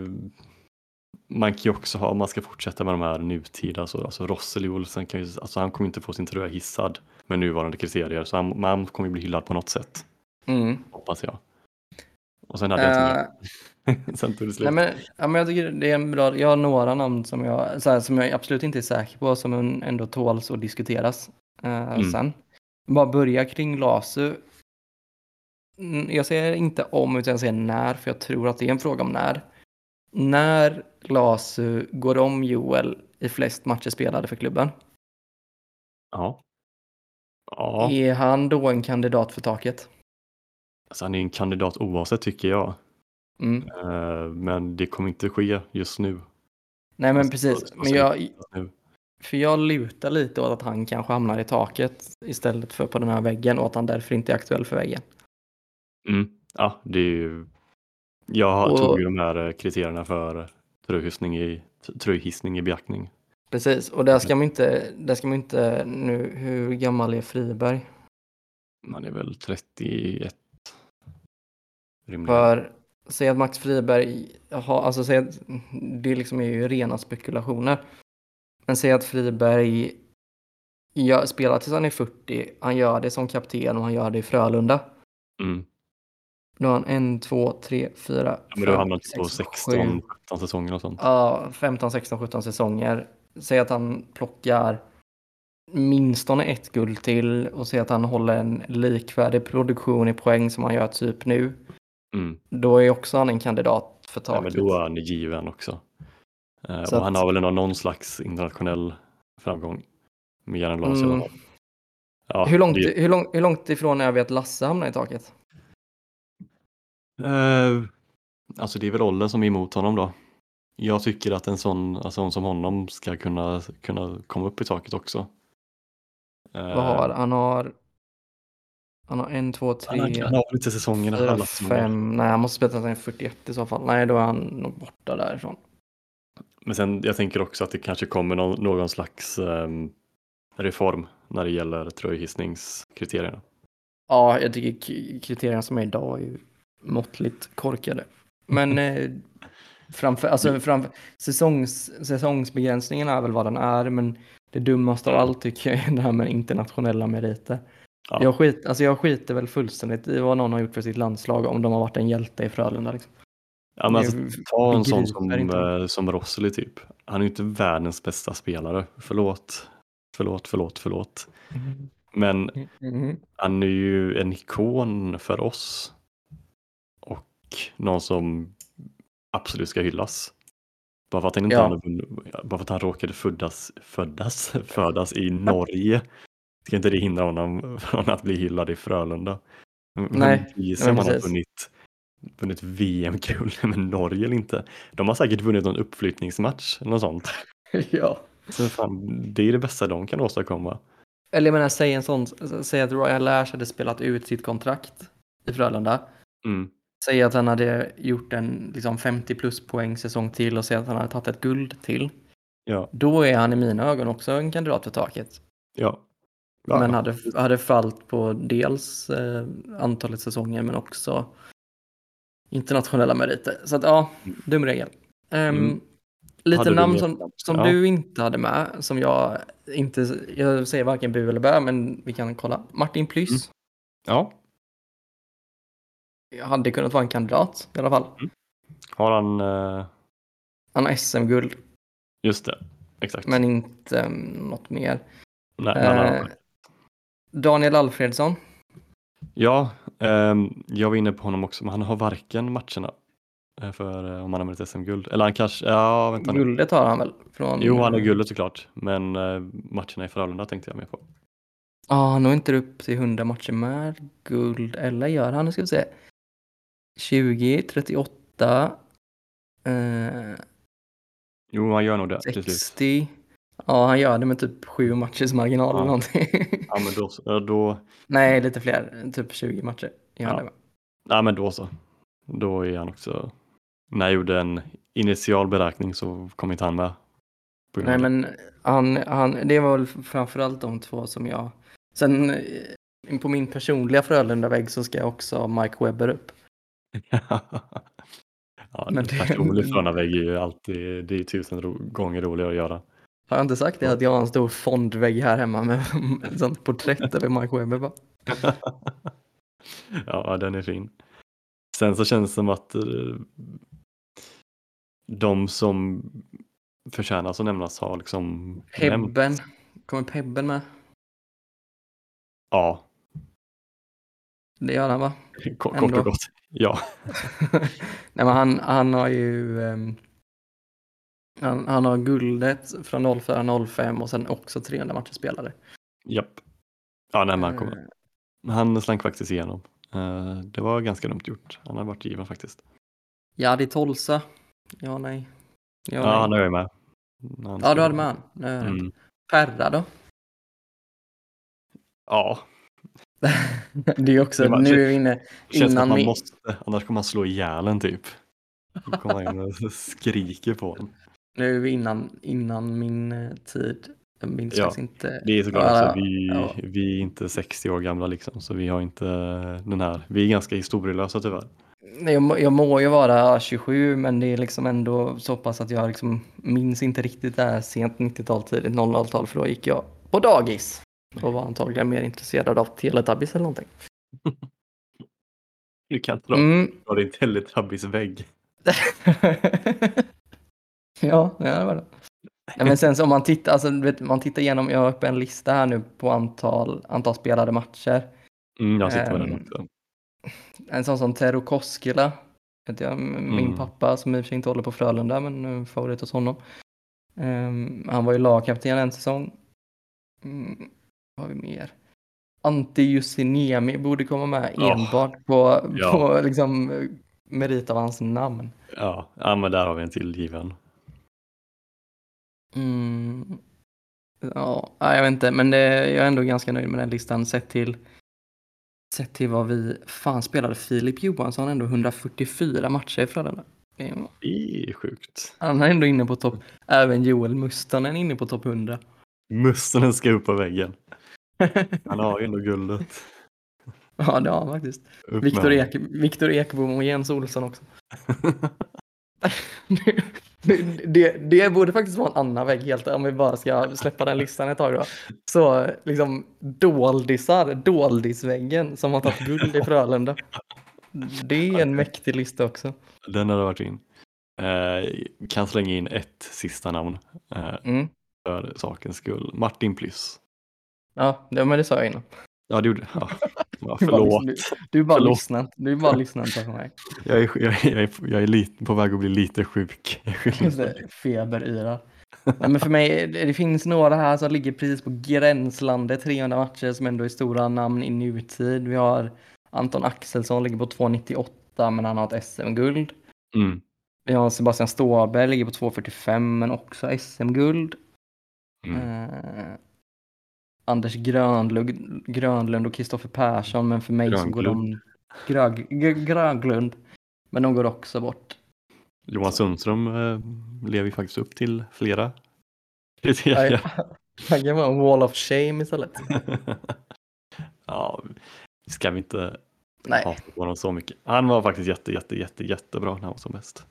Speaker 2: man kan ju också ha, om man ska fortsätta med de här nutida, alltså, alltså Rosseli Olsen kan ju, alltså han kommer inte få sin tröja hissad med nuvarande kriterier så han, han kommer ju bli hyllad på något sätt,
Speaker 1: Mm.
Speaker 2: hoppas jag. Och sen hade jag inte
Speaker 1: Eh,
Speaker 2: mer. sen tog det slut.
Speaker 1: nej, men, ja, men jag tycker det är en bra, jag har några namn som jag, så här, som jag absolut inte är säker på, som ändå tåls att diskuteras eh,
Speaker 2: Mm.
Speaker 1: sen. Bara börja kring Lasu. Mm, Jag säger inte om, utan jag säger när, för jag tror att det är en fråga om när. När Lasu går om Joel i flest matcher spelade för klubben,
Speaker 2: Ja. Ja,
Speaker 1: är han då en kandidat för taket?
Speaker 2: alltså han är en kandidat oavsett tycker jag.
Speaker 1: Mm.
Speaker 2: Eh, Men det kommer inte ske just nu.
Speaker 1: Nej men
Speaker 2: Alltså,
Speaker 1: precis, men jag, för jag lutar lite åt att han kanske hamnar i taket istället för på den här väggen och att han därför inte är aktuell för väggen.
Speaker 2: Mm. Ja, det är ju... Jag
Speaker 1: Och-
Speaker 2: tog ju de här eh, kriterierna för tröjhissning i, tröjhissning i beaktning.
Speaker 1: Precis, och där ska man inte, där ska man inte nu, hur gammal är Friberg?
Speaker 2: Man är väl 31. Rimligen.
Speaker 1: För säg att Max Friberg har, alltså säg att det liksom är ju rena spekulationer. Men säg att Friberg gör, spelar tills han är 40, han gör det som kapten och han gör det i Frölunda.
Speaker 2: Mm.
Speaker 1: Då har han en, två, tre, fyra,
Speaker 2: Ja, men
Speaker 1: fem,
Speaker 2: hamnar man på
Speaker 1: sex,
Speaker 2: 16,
Speaker 1: sju,
Speaker 2: 17 säsonger och sånt.
Speaker 1: Ja, 15, 16, 17 säsonger. Säg att han plockar minstone ett guld till och säg att han håller en likvärdig produktion i poäng som han gör typ nu.
Speaker 2: Mm.
Speaker 1: Då är också han en kandidat för
Speaker 2: Ja, men
Speaker 1: taket.
Speaker 2: då är han given också. Eh, och han har väl ändå någon slags internationell framgång Larsson. i alla
Speaker 1: Mm.
Speaker 2: Ja,
Speaker 1: hur, långt,
Speaker 2: det-
Speaker 1: hur, lång, hur långt ifrån är vi att Lasse hamnar i taket?
Speaker 2: Eh, alltså det är väl åldern som är emot honom då. Jag tycker att en sån, alltså en som honom ska kunna, kunna komma upp i taket också. Eh,
Speaker 1: Vad har han? har han har en, två, tre,
Speaker 2: han, har lite säsongerna.
Speaker 1: fyra,
Speaker 2: alla säsonger.
Speaker 1: fem. Nej, han måste spela är 41 i så fall. Nej, då är han nog borta därifrån.
Speaker 2: Men sen jag tänker också att det kanske kommer någon, någon slags ehm, reform när det gäller tröjhissningskriterierna.
Speaker 1: Ja, jag tycker kriterierna som är idag är måttligt korkade. Men eh, Framför, alltså, framför, säsongs, säsongsbegränsningen är väl vad den är, men det dummaste av allt tycker jag är det här med internationella meriter.
Speaker 2: Ja.
Speaker 1: Jag, skit, alltså jag skiter väl fullständigt i vad någon har gjort för sitt landslag om de har varit en hjälte i Frölunda. Liksom.
Speaker 2: Ja, men alltså, ta en sån som,
Speaker 1: inte.
Speaker 2: eh, som Rosseli typ. Han är ju inte världens bästa spelare. Förlåt, förlåt, förlåt, förlåt. Men
Speaker 1: Mhm.
Speaker 2: han är ju en ikon för oss. Och någon som absolut ska hyllas. Bara för att han inte
Speaker 1: Ja.
Speaker 2: hade bara för att han råkade föddas, föddas, födas i Norge. Ska inte det hindra honom från att bli hyllad i Frölunda?
Speaker 1: Nej, men
Speaker 2: om han har vunnit, vunnit VM-guld med Norge eller inte? De har säkert vunnit någon uppflyttningsmatch eller något sånt.
Speaker 1: ja.
Speaker 2: Så fan, det är det bästa de kan åstadkomma.
Speaker 1: Eller jag menar, säg en sån, säg att Royal Lash hade spelat ut sitt kontrakt i Frölunda.
Speaker 2: Mm.
Speaker 1: Säg att han hade gjort en liksom 50 plus poäng säsong till och säg att han hade tagit ett guld till.
Speaker 2: Ja,
Speaker 1: Då är han i mina ögon också en kandidat för taket.
Speaker 2: ja. Ja.
Speaker 1: Men hade, hade fallit på dels eh, antalet säsonger men också internationella meriter. Så att ja, dum regel. Ehm,
Speaker 2: Mm.
Speaker 1: Lite
Speaker 2: Hade
Speaker 1: namn som, som
Speaker 2: Ja.
Speaker 1: du inte hade med, som jag inte, jag säger varken bu eller bö, men vi kan kolla. Martin Plyss
Speaker 2: Mm. Ja,
Speaker 1: hade kunnat vara en kandidat i alla fall.
Speaker 2: har han, eh,
Speaker 1: Han har SM-guld,
Speaker 2: just det, exakt.
Speaker 1: men inte um, något mer.
Speaker 2: Nej, har-
Speaker 1: Eh, Daniel Alfredsson,
Speaker 2: Ja, ehm, jag var inne på honom också, men han har varken matcherna eh, för eh, om han har vunnit SM-guld. Eller han kanske, ja vänta nu.
Speaker 1: guldet har han väl? Från,
Speaker 2: Jo, han har guldet såklart, men eh, matcherna i Frölunda tänkte jag mer på.
Speaker 1: Ja, han når inte upp till 100 matcher med guld. Eller gör han? Nu ska vi se. 20, 38, eh,
Speaker 2: Jo, han gör nog det till slut.
Speaker 1: 60. Ja, han gör det med typ sju matchers marginal
Speaker 2: Ja.
Speaker 1: eller någonting.
Speaker 2: Ja, men då, då,
Speaker 1: Nej, lite fler. Typ 20 matcher. gör
Speaker 2: Ja.
Speaker 1: det med.
Speaker 2: ja, men då så. Då är han också, när jag gjorde en initial beräkning så kom inte han med.
Speaker 1: Nej, men han, han, det var väl framförallt de två som jag... Sen eh, på min personliga Frölunda-vägg så ska jag också ha Mike Webber upp.
Speaker 2: ja,
Speaker 1: men det-
Speaker 2: personlig Frölunda-vägg är ju alltid, det är tusen ro, gånger roligare att göra.
Speaker 1: Har jag inte sagt det? Att jag har en stor fondvägg här hemma med sånt porträtt över Mike Webber. Bara.
Speaker 2: ja, den är fin. Sen så känns det som att eh, de som förtjänar att nämnas har liksom nämnt.
Speaker 1: Pebben. Kommer Pebben med?
Speaker 2: Ja,
Speaker 1: Det gör han va?
Speaker 2: kort, och gott. Ja,
Speaker 1: Nej, men han, han har ju... ehm, han, han har guldet från 04-05 och sen också 300 matcher spelade.
Speaker 2: japp. Ja, nej, men han, kom,
Speaker 1: Eh,
Speaker 2: han slank faktiskt igenom. Eh, Det var ganska dumt gjort. Han har varit given faktiskt.
Speaker 1: Jadi Tolsa. Ja, nej. Ja,
Speaker 2: Ja,
Speaker 1: nej.
Speaker 2: han är jag med. Han
Speaker 1: ja du hade med han. Är det.
Speaker 2: Mm.
Speaker 1: Perra då?
Speaker 2: Ja,
Speaker 1: Det är också,
Speaker 2: Det var-
Speaker 1: nu är vi inne
Speaker 2: det känns
Speaker 1: innan
Speaker 2: man
Speaker 1: min,
Speaker 2: måste, annars kommer man slå ihjäl en typ. Då kommer han in och skriker på en.
Speaker 1: Nu är vi innan, innan min eh, tid. Jag minns
Speaker 2: Ja,
Speaker 1: inte.
Speaker 2: Det är såklart
Speaker 1: Ja,
Speaker 2: också, vi,
Speaker 1: ja.
Speaker 2: vi är inte 60 år gamla liksom, så vi har inte den här, vi är ganska historielösa tyvärr.
Speaker 1: Nej, Jag, må- jag må ju vara 27 men det är liksom ändå så pass att jag liksom minns inte riktigt det här sent 90-tal, tidigt 00-tal för då gick jag på dagis och var antagligen mer intresserad av Teletubbies eller någonting.
Speaker 2: Du kan dra,
Speaker 1: Mm.
Speaker 2: dra din Teletubbies-vägg.
Speaker 1: ja, ja, det var det. Nej, men sen så om man tittar, alltså, vet, man tittar igenom, jag har uppe en lista här nu på antal, antal spelade matcher.
Speaker 2: Mm, jag sitter med den
Speaker 1: Ehm,
Speaker 2: också.
Speaker 1: En sån som Tero Koskela, vet jag, min
Speaker 2: Mm.
Speaker 1: pappa som i och för sig inte håller på Frölunda men favorit hos honom. Ehm, han var ju lagkapten en säsong. Mm, vad har vi mer? Antti Jussiniemi borde komma med
Speaker 2: Ja.
Speaker 1: enbart på,
Speaker 2: Ja.
Speaker 1: på liksom, merit av hans namn.
Speaker 2: Ja, ja, men där har vi en till given.
Speaker 1: Mm. Ja, jag vet inte, men det, jag är ändå ganska nöjd med den listan sett till sett till vad vi, fan spelade Filip Johansson ändå 144 matcher i Frölunda. Det är-
Speaker 2: sjukt.
Speaker 1: Han är ändå inne på topp, även Joel Mustonen är inne på topp 100.
Speaker 2: Mustonen ska upp på väggen. Han har ju ändå guldet.
Speaker 1: ja, det har han faktiskt. Viktor Ek, Ekbom och Jens Olsson också. det, det, det borde faktiskt vara en annan vägg helt om vi bara ska släppa den listan ett tag då. Så liksom doldisar, doldisväggen som har tagit guld i Frölunda. Det är en mäktig lista också.
Speaker 2: Den hade varit in. Eh, kan slänga in ett sista namn eh,
Speaker 1: Mm.
Speaker 2: för sakens skull. Martin Plyss.
Speaker 1: Ja, det, men det sa jag innan.
Speaker 2: Ja, det gjorde ja. ja, Förlåt.
Speaker 1: Du, du bara
Speaker 2: Förlåt.
Speaker 1: lyssnar. Du bara lyssnar på mig.
Speaker 2: Jag är, jag, jag är, jag är lite, på väg att bli lite sjuk.
Speaker 1: Feberyra. Nej, men för mig, det finns några här som ligger precis på gränslandet, 300 matcher som ändå är stora namn i nutid. Vi har Anton Axelsson ligger på 298 men han har ett SM-guld.
Speaker 2: Mm.
Speaker 1: Vi har Sebastian Ståberg ligger på 245 men också SM-guld.
Speaker 2: Mm.
Speaker 1: Eh, Anders Grönlund, Grönlund och Kristoffer Persson men för mig så går de... Grög, Grönlund. Men de går också bort.
Speaker 2: Johan Sundström eh, lever ju faktiskt upp till flera kriterier.
Speaker 1: Han kan vara en wall of shame istället.
Speaker 2: ja, ska vi inte
Speaker 1: Nej,
Speaker 2: hata på honom så mycket. Han var faktiskt jätte, jätte, jätte, jättebra när han var som bäst.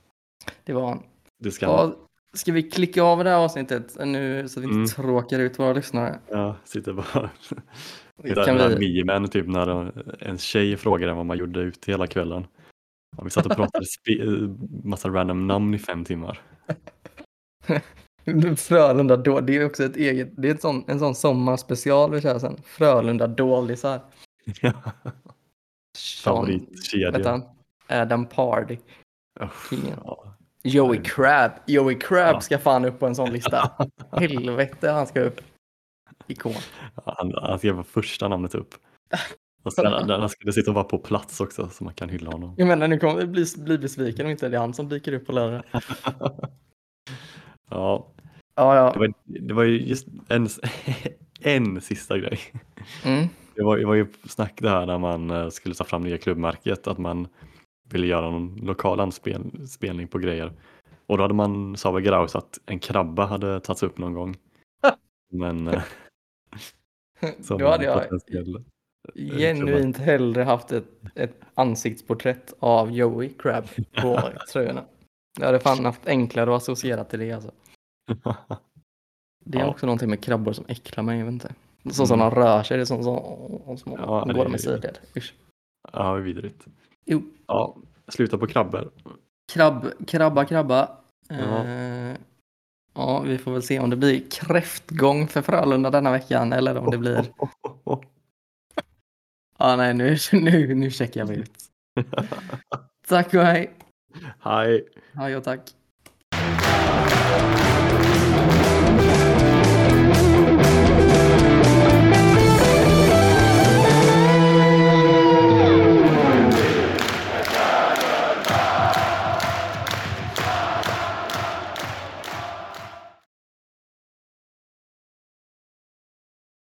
Speaker 1: det var han.
Speaker 2: Det ska han.
Speaker 1: Ja, ska vi klicka av det här avsnittet nu så att vi inte
Speaker 2: Mm.
Speaker 1: tråkar ut våra lyssnare?
Speaker 2: Ja, sitter bara.
Speaker 1: Det kan
Speaker 2: där
Speaker 1: vi...
Speaker 2: memen typ när en tjej frågade vad man gjorde ute hela kvällen. Ja, vi satt och pratade eh, massa random namn i fem timmar.
Speaker 1: Frölunda då, det är också ett eget, det är ett sån, en sån sommarspecial vi kör sen. Frölunda dålisar. Sean,
Speaker 2: Favoritkedja.
Speaker 1: Adam Pardy. Kingen.
Speaker 2: ja.
Speaker 1: Joey Crab. Joey Crab
Speaker 2: Ja.
Speaker 1: ska fan upp på en sån lista. Helvete han ska upp. Ikon.
Speaker 2: Han, han skrev bara första namnet upp. Och sen, den skulle sitta och vara på plats också så man kan hylla honom.
Speaker 1: Jag menar nu kommer vi bli, bli besviken om inte det är han som dyker upp på lördag.
Speaker 2: Ja,
Speaker 1: Ja,
Speaker 2: det
Speaker 1: ja.
Speaker 2: var, det var ju just en, en sista grej.
Speaker 1: Mm.
Speaker 2: Det var, det var ju snack det här när man eh, skulle ta fram nya klubbmärket att man ville göra någon lokal anspelning på grejer. Och då hade man sa väl Graus att en krabba hade tagits upp någon gång. Men eh,
Speaker 1: Då hade jag
Speaker 2: potentiell-
Speaker 1: genuint hellre haft ett, ett ansiktsporträtt av Joey Crab på tröjorna. Jag hade fan haft enklare att associera till det alltså. Det är
Speaker 2: Ja.
Speaker 1: också någonting med krabbor som äcklar mig, jag vet inte. Så som
Speaker 2: Mm.
Speaker 1: de rör sig, det är som, som, som
Speaker 2: Ja,
Speaker 1: går
Speaker 2: det
Speaker 1: i sidled. Usch.
Speaker 2: ja, vidrigt.
Speaker 1: Jo.
Speaker 2: Ja, sluta på krabbor.
Speaker 1: Krabb, krabba, krabba.
Speaker 2: Ja.
Speaker 1: Eh, ja, vi får väl se om det blir kräftgång för Frölunda denna veckan eller om det blir... Ja, nej, nu, nu, nu checkar vi ut. Tack och hej.
Speaker 2: Hej.
Speaker 1: Hej och tack.